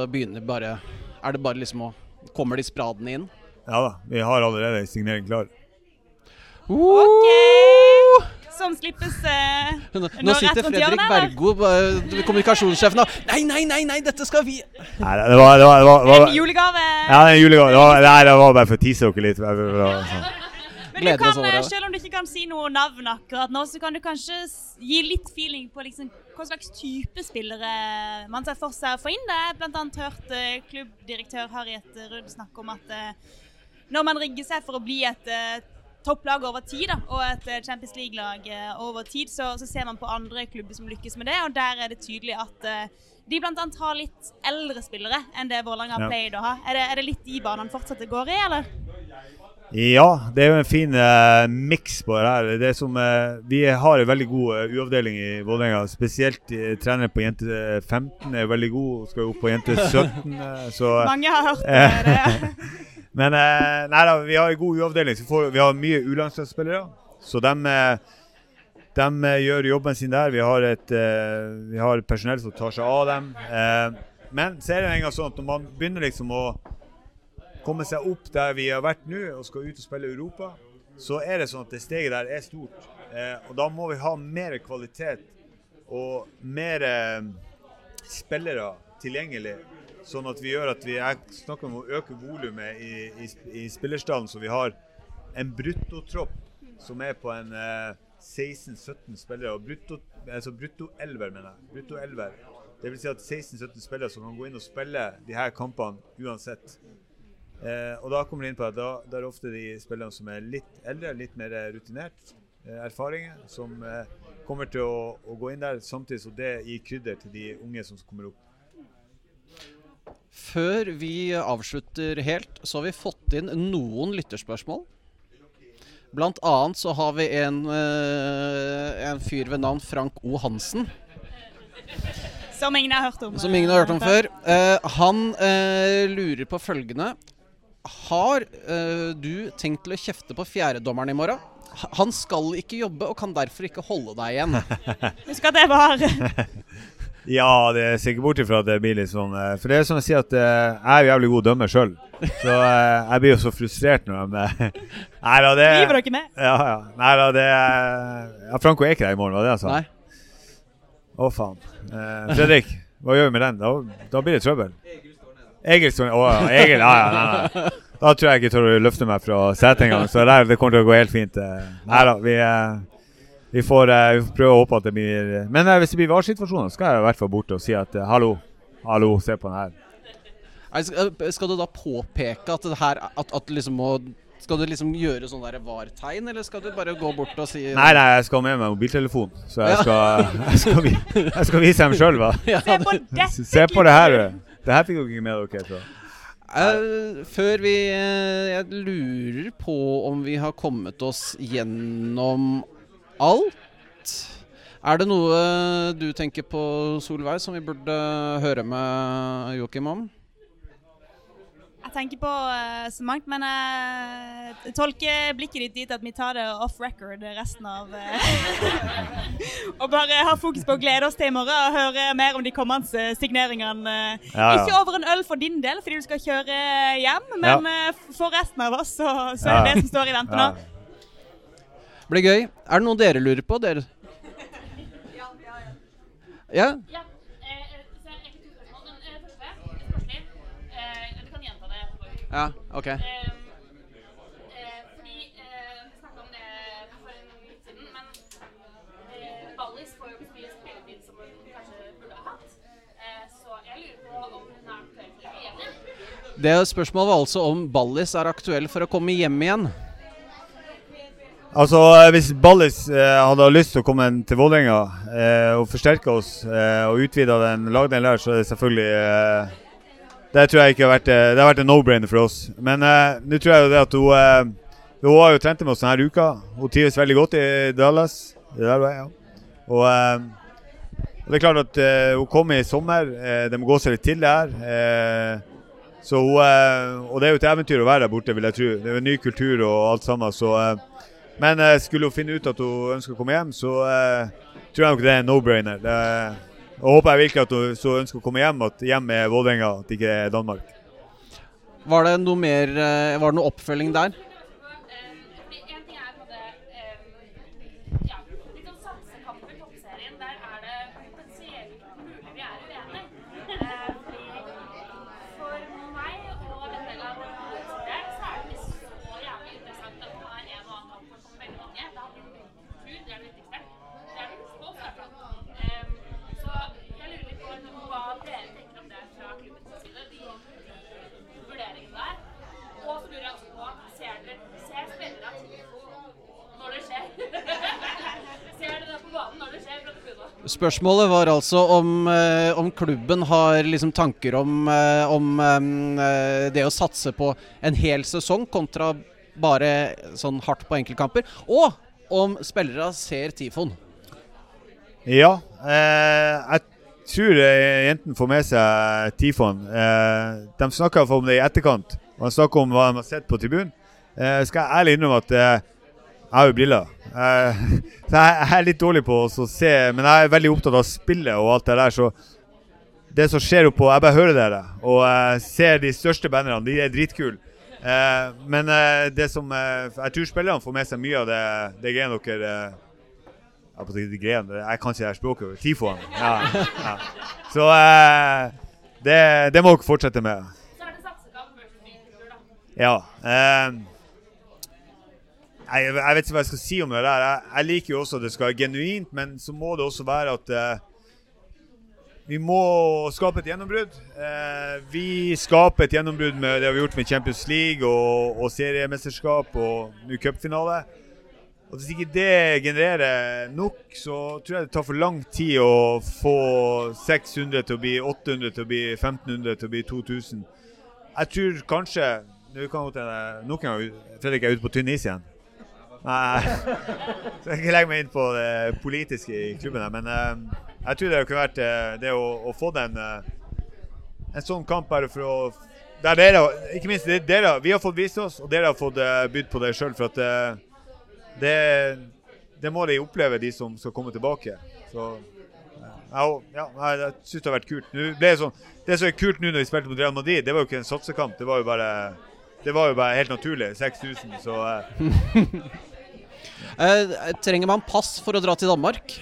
begynner bare Er det bare liksom å Kommer de spradene inn? Ja da, vi har allerede signering klar. OK! Som slippes eh, Nå, Nå sitter Fredrik? Bergo, bare- kommunikasjonssjefen, og Nei, nei, nei, nei, dette skal vi Nei, det var, det var, det var, det var en julegave. Ja, det er en julegave. Det var, nei, det var bare for å tease dere litt. Sånn. Men du kan, eh, selv om du ikke kan si noe navn akkurat nå, så kan du kanskje gi litt feeling på liksom, hva slags type spillere man ser for seg å få inn. Det er blant annet hørt eh, klubbdirektør Harriet Ruud snakke om at eh, når man rigger seg for å bli et eh, topplag over tid, da, og et eh, Champions League-lag eh, over tid, så, så ser man på andre klubber som lykkes med det, og der er det tydelig at uh, de annet har litt eldre spillere enn det Vålerenga har Ja. pleid å ha. Er det, er det litt de banene fortsatt det går i, eller? Ja, det er jo en fin uh, miks på det her. Det som, uh, vi har en veldig god U-avdeling i Vålerenga. Spesielt uh, treneren på jente 15 er veldig god, skal jo opp på jente 17. eh, så, Mange har hørt det. det. men eh, nei da, vi har en god U-avdeling. så får- Vi har mye U-landslagsspillere. Så de, de gjør jobben sin der. Vi har et eh, vi har personell som tar seg av dem. Eh, men så er det en gang sånn at når man begynner liksom å komme seg opp der vi har vært nå, og skal ut og spille Europa, så er det sånn at det steget der er stort. Eh, og da må vi ha mer kvalitet og mer eh, spillere tilgjengelig. Sånn at vi gjør at vi Jeg snakker om å øke volumet i, i, i spillerstallen, så vi har en bruttotropp som er på en eh, 16-17 spillere. og brutto, altså brutto 11, mener jeg. Brutto 11. Det vil si at 16-17 spillere som kan gå inn og spille de her kampene uansett. Eh, og da kommer det inn på at da, da er det ofte de spillerne som er litt eldre, litt mer rutinert, eh, erfaringer, som eh, kommer til å, å, gå inn der, samtidig som det gir krydder til de unge som kommer opp. Før vi avslutter helt, så har vi fått inn noen lytterspørsmål. Blant annet så har vi en, eh, en fyr ved navn Frank O. Hansen. Som ingen har hørt om. Som ingen har hørt om før. Eh, han eh, lurer på følgende. Har eh, du tenkt til å kjefte på fjerdedommeren i morgen? Han skal ikke jobbe og kan derfor ikke holde deg igjen. Husk at det var Ja, det ser ikke bort ifra at det blir litt sånn eh, For det er som jeg sier at eh, jeg er jo jævlig god dømmer sjøl. Så eh, jeg blir jo så frustrert når de Nei da, det Driver dere med? Ja, ja. Nei da, det Ja, Franco er ikke der i morgen, var det jeg sa? Nei. Å, faen. Eh, Fredrik, hva gjør vi med den? Da, da blir det trøbbel. Egil står Å ja, Egil. Ja, ja, nei, nei. Da tror jeg ikke jeg tør å løfte meg fra setet engang. Så der, det kommer til å gå helt fint. Nei da, vi, eh, vi, får, eh, vi får prøve å håpe at det blir Men eh, hvis det blir varsituasjoner, skal jeg i hvert fall bort og si at eh, hallo, hallo, se på den her. Skal, du da påpeke at det her at, at liksom må Skal du liksom gjøre sånn der var-tegn, eller skal du bare gå bort og si Nei, nei, jeg skal ha med meg mobiltelefon. Så jeg skal, jeg skal, vi- jeg skal vise dem sjøl, hva. Se på! Se på det her. du. Det her fikk dere ikke med dere. Eh, før vi uh, Jeg lurer på om vi har kommet oss gjennom alt. Er det noe du tenker på, Solveig, som vi burde høre med Joakim om? Jeg tenker på eh, så mangt, men jeg tolker blikket ditt dit at vi tar det off record resten av eh, Og bare har fokus på å glede oss til i morgen og høre mer om de kommende eh, signeringene. eh, Ja, ja. Ikke over en øl for din del, fordi du skal kjøre hjem, men ja. for resten av oss så, så er Ja. det det som står i vente nå. Ja. Blir gøy. Er det noe dere lurer på, dere? Ja? Ja. ja. ja. eh. Eh, du kan gjenta det. Ja, ok. Eh, eh, fordi eh, vi snakket om det for en litt siden, men eh, Ballis får jo ikke så mye spilletid som hun kanskje burde ha hatt. Eh, så jeg lurer på om hun er aktuell for å bli enig. Det spørsmålet var altså om Ballis er aktuell for å komme hjem igjen. Altså, Hvis Ballis eh, hadde lyst til å komme til Vålerenga eh, og forsterke oss eh, og utvide den lagdelen der, så er det selvfølgelig eh, Det tror jeg ikke har vært eh, Det har vært en no-brainer for oss. Men eh, nå tror jeg jo det at hun Hun har jo trent med oss denne uka. Hun trives veldig godt i Dallas. Det der var jeg, ja. Og, det er klart at hun kom i sommer. Det må gå seg litt til det her. Så hun, og det er jo et eventyr å være der borte, vil jeg tro. Det er jo en ny kultur og alt sammen. så... Men eh, skulle hun finne ut at hun ønsker å komme hjem, så eh, tror jeg nok det er en no-brainer. Og håper jeg virkelig at hun så ønsker å komme hjem, at hjem er Vålerenga, at det ikke er Danmark. Var det noe mer eh, Var det noe oppfølging der? Eh, fordi en ting er på det eh, Ja, litt sånn sansekamper i toppserien. Der er det potensielt mulig vi er uenige. Eh, fordi for meg og en del av seeren så er det ikke så jævlig interessant at det er en og annen kamp hvor det kommer veldig mange. Det handler om kultur, det er det viktigste. Det er det viktigste for oss, i hvert fall. Eh, så jeg lurer litt på hva dere tenker om det fra klubbens side. De, de vurderingene der. Og så lurer jeg også på, ser dere ser spillere av TIFO når det skjer? ser dere det på banen når det skjer fra tribunen? Spørsmålet var altså om, eh, om klubben har liksom tanker om, eh, om eh, det å satse på en hel sesong kontra bare sånn hardt på enkeltkamper. Og om spillere ser Tifon. Ja, eh, jeg tror jentene får med seg Tifon. Eh, de snakker om det i etterkant. Og de snakker om hva de har sett på tribunen. Eh, skal jeg ærlig innrømme at eh, jeg har jo briller. Eh, så jeg, er litt dårlig på å se, men jeg er veldig opptatt av spillet og alt det der. Så det som skjer oppå Jeg bare hører dere og eh, ser de største bannerne. De er dritkule. Eh, men eh, det som eh, Jeg tror spillerne får med seg mye av det, det greiene dere eh, ja. Jeg kan ikke det språket. Tifoen. Ja, ja. Så eh, det, det må dere fortsette med. Så er det satsekamp versus ny kultur, da. Ja. Eh, Jeg, jeg vet ikke hva jeg skal si om det der. Jeg, jeg liker jo også at det skal være genuint, men så må det også være at eh, vi må skape et gjennombrudd. Eh, vi skaper et gjennombrudd med det vi har gjort med Champions League og, og seriemesterskap og nå cupfinale. Og Hvis ikke det genererer nok, så tror jeg det tar for lang tid å få 600 til å bli 800 til å bli 1500 til å bli 2000. Jeg tror kanskje Nå kan godt hende Fredrik er ute på tynn is igjen. Nei, så jeg skal ikke legge meg inn på det politiske i klubben her, men eh, jeg tror det kunne vært eh, det å, å få den eh, en sånn kamp bare for å der dere, Ikke minst dere, vi har fått vist oss, og dere har fått bydd på det sjøl. For at det, det må de oppleve, de som skal komme tilbake. Så ja, jeg syns det har vært kult. Det, sånn, det som er kult nå når vi spilte mot Real Madrid, det var jo ikke en satsekamp. Det var jo bare, det var jo bare helt naturlig. 6000. Så trenger man pass for å dra til Danmark?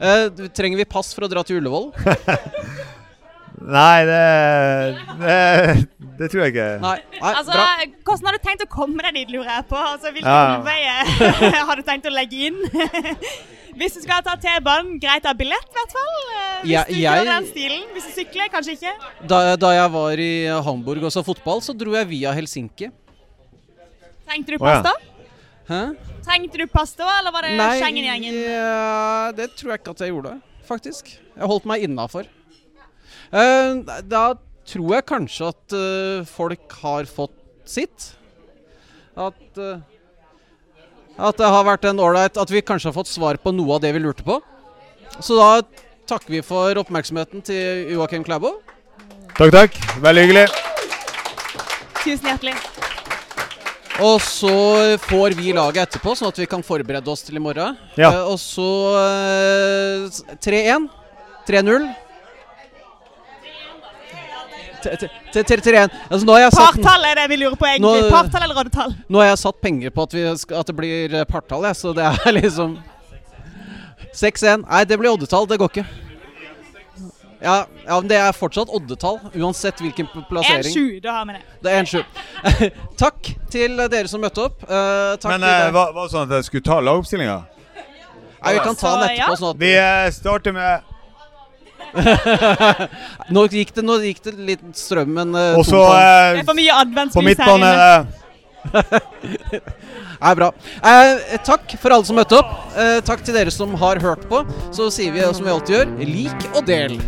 uh, trenger vi pass for å dra til Ullevål? Nei, det, det, det tror jeg ikke. Nei. Nei Altså, bra. Hvordan har du tenkt å komme deg dit, lurer jeg på? Altså, Hvilke Ja. omveier har du tenkt å legge inn? Hvis du skal ta T-banen, greit å ha billett, i hvert fall. Eh, Hvis Ja, du jeg- kjører den stilen. Hvis du sykler, kanskje ikke. Da, da jeg var i Hamburg og så fotball, så dro jeg via Helsinki. Trengte du Å, ja. Hæ? Trengte du pasta, eller var det Schengen-gjengen? ja, det tror jeg ikke at jeg gjorde, faktisk. Jeg holdt meg innafor. Uh, da tror jeg kanskje at uh, folk har fått sitt. At eh, At det har vært en ålreit At vi kanskje har fått svar på noe av det vi lurte på. Så da takker vi for oppmerksomheten til Joakim Klæbo. Takk, takk. Veldig hyggelig. Tusen hjertelig. Og så får vi laget etterpå, sånn at vi kan forberede oss til i morgen. Ja. Eh, og så eh, 3-1. 3-0. T- t- t- t- 3-1. Altså, nå, har jeg satt, Partall er det vi lurer på, egentlig. Partall eller oddetall? nå har jeg satt penger på at, vi skal, at det blir eh, partall, jeg, så det er liksom 6-1. Nei, det blir oddetall. Det går ikke. Ja, ja, men det er fortsatt oddetall, uansett hvilken plassering. 1-7, da har vi det. Det er 1-7. Takk til dere som møtte opp. Uh, takk Men til eh, var det sånn at jeg skulle ta lagoppstillinga? Nei, vi kan ta den etterpå. Sånn at Vi eh, starter med nå, gikk det, nå gikk det litt strøm, men uh, Også Det eh, er for mye på adventslys her midtbane inne. eh, er bra. Eh, takk for alle som møtte opp. Eh, takk til dere som har hørt på. Så sier vi som vi alltid gjør, lik og del.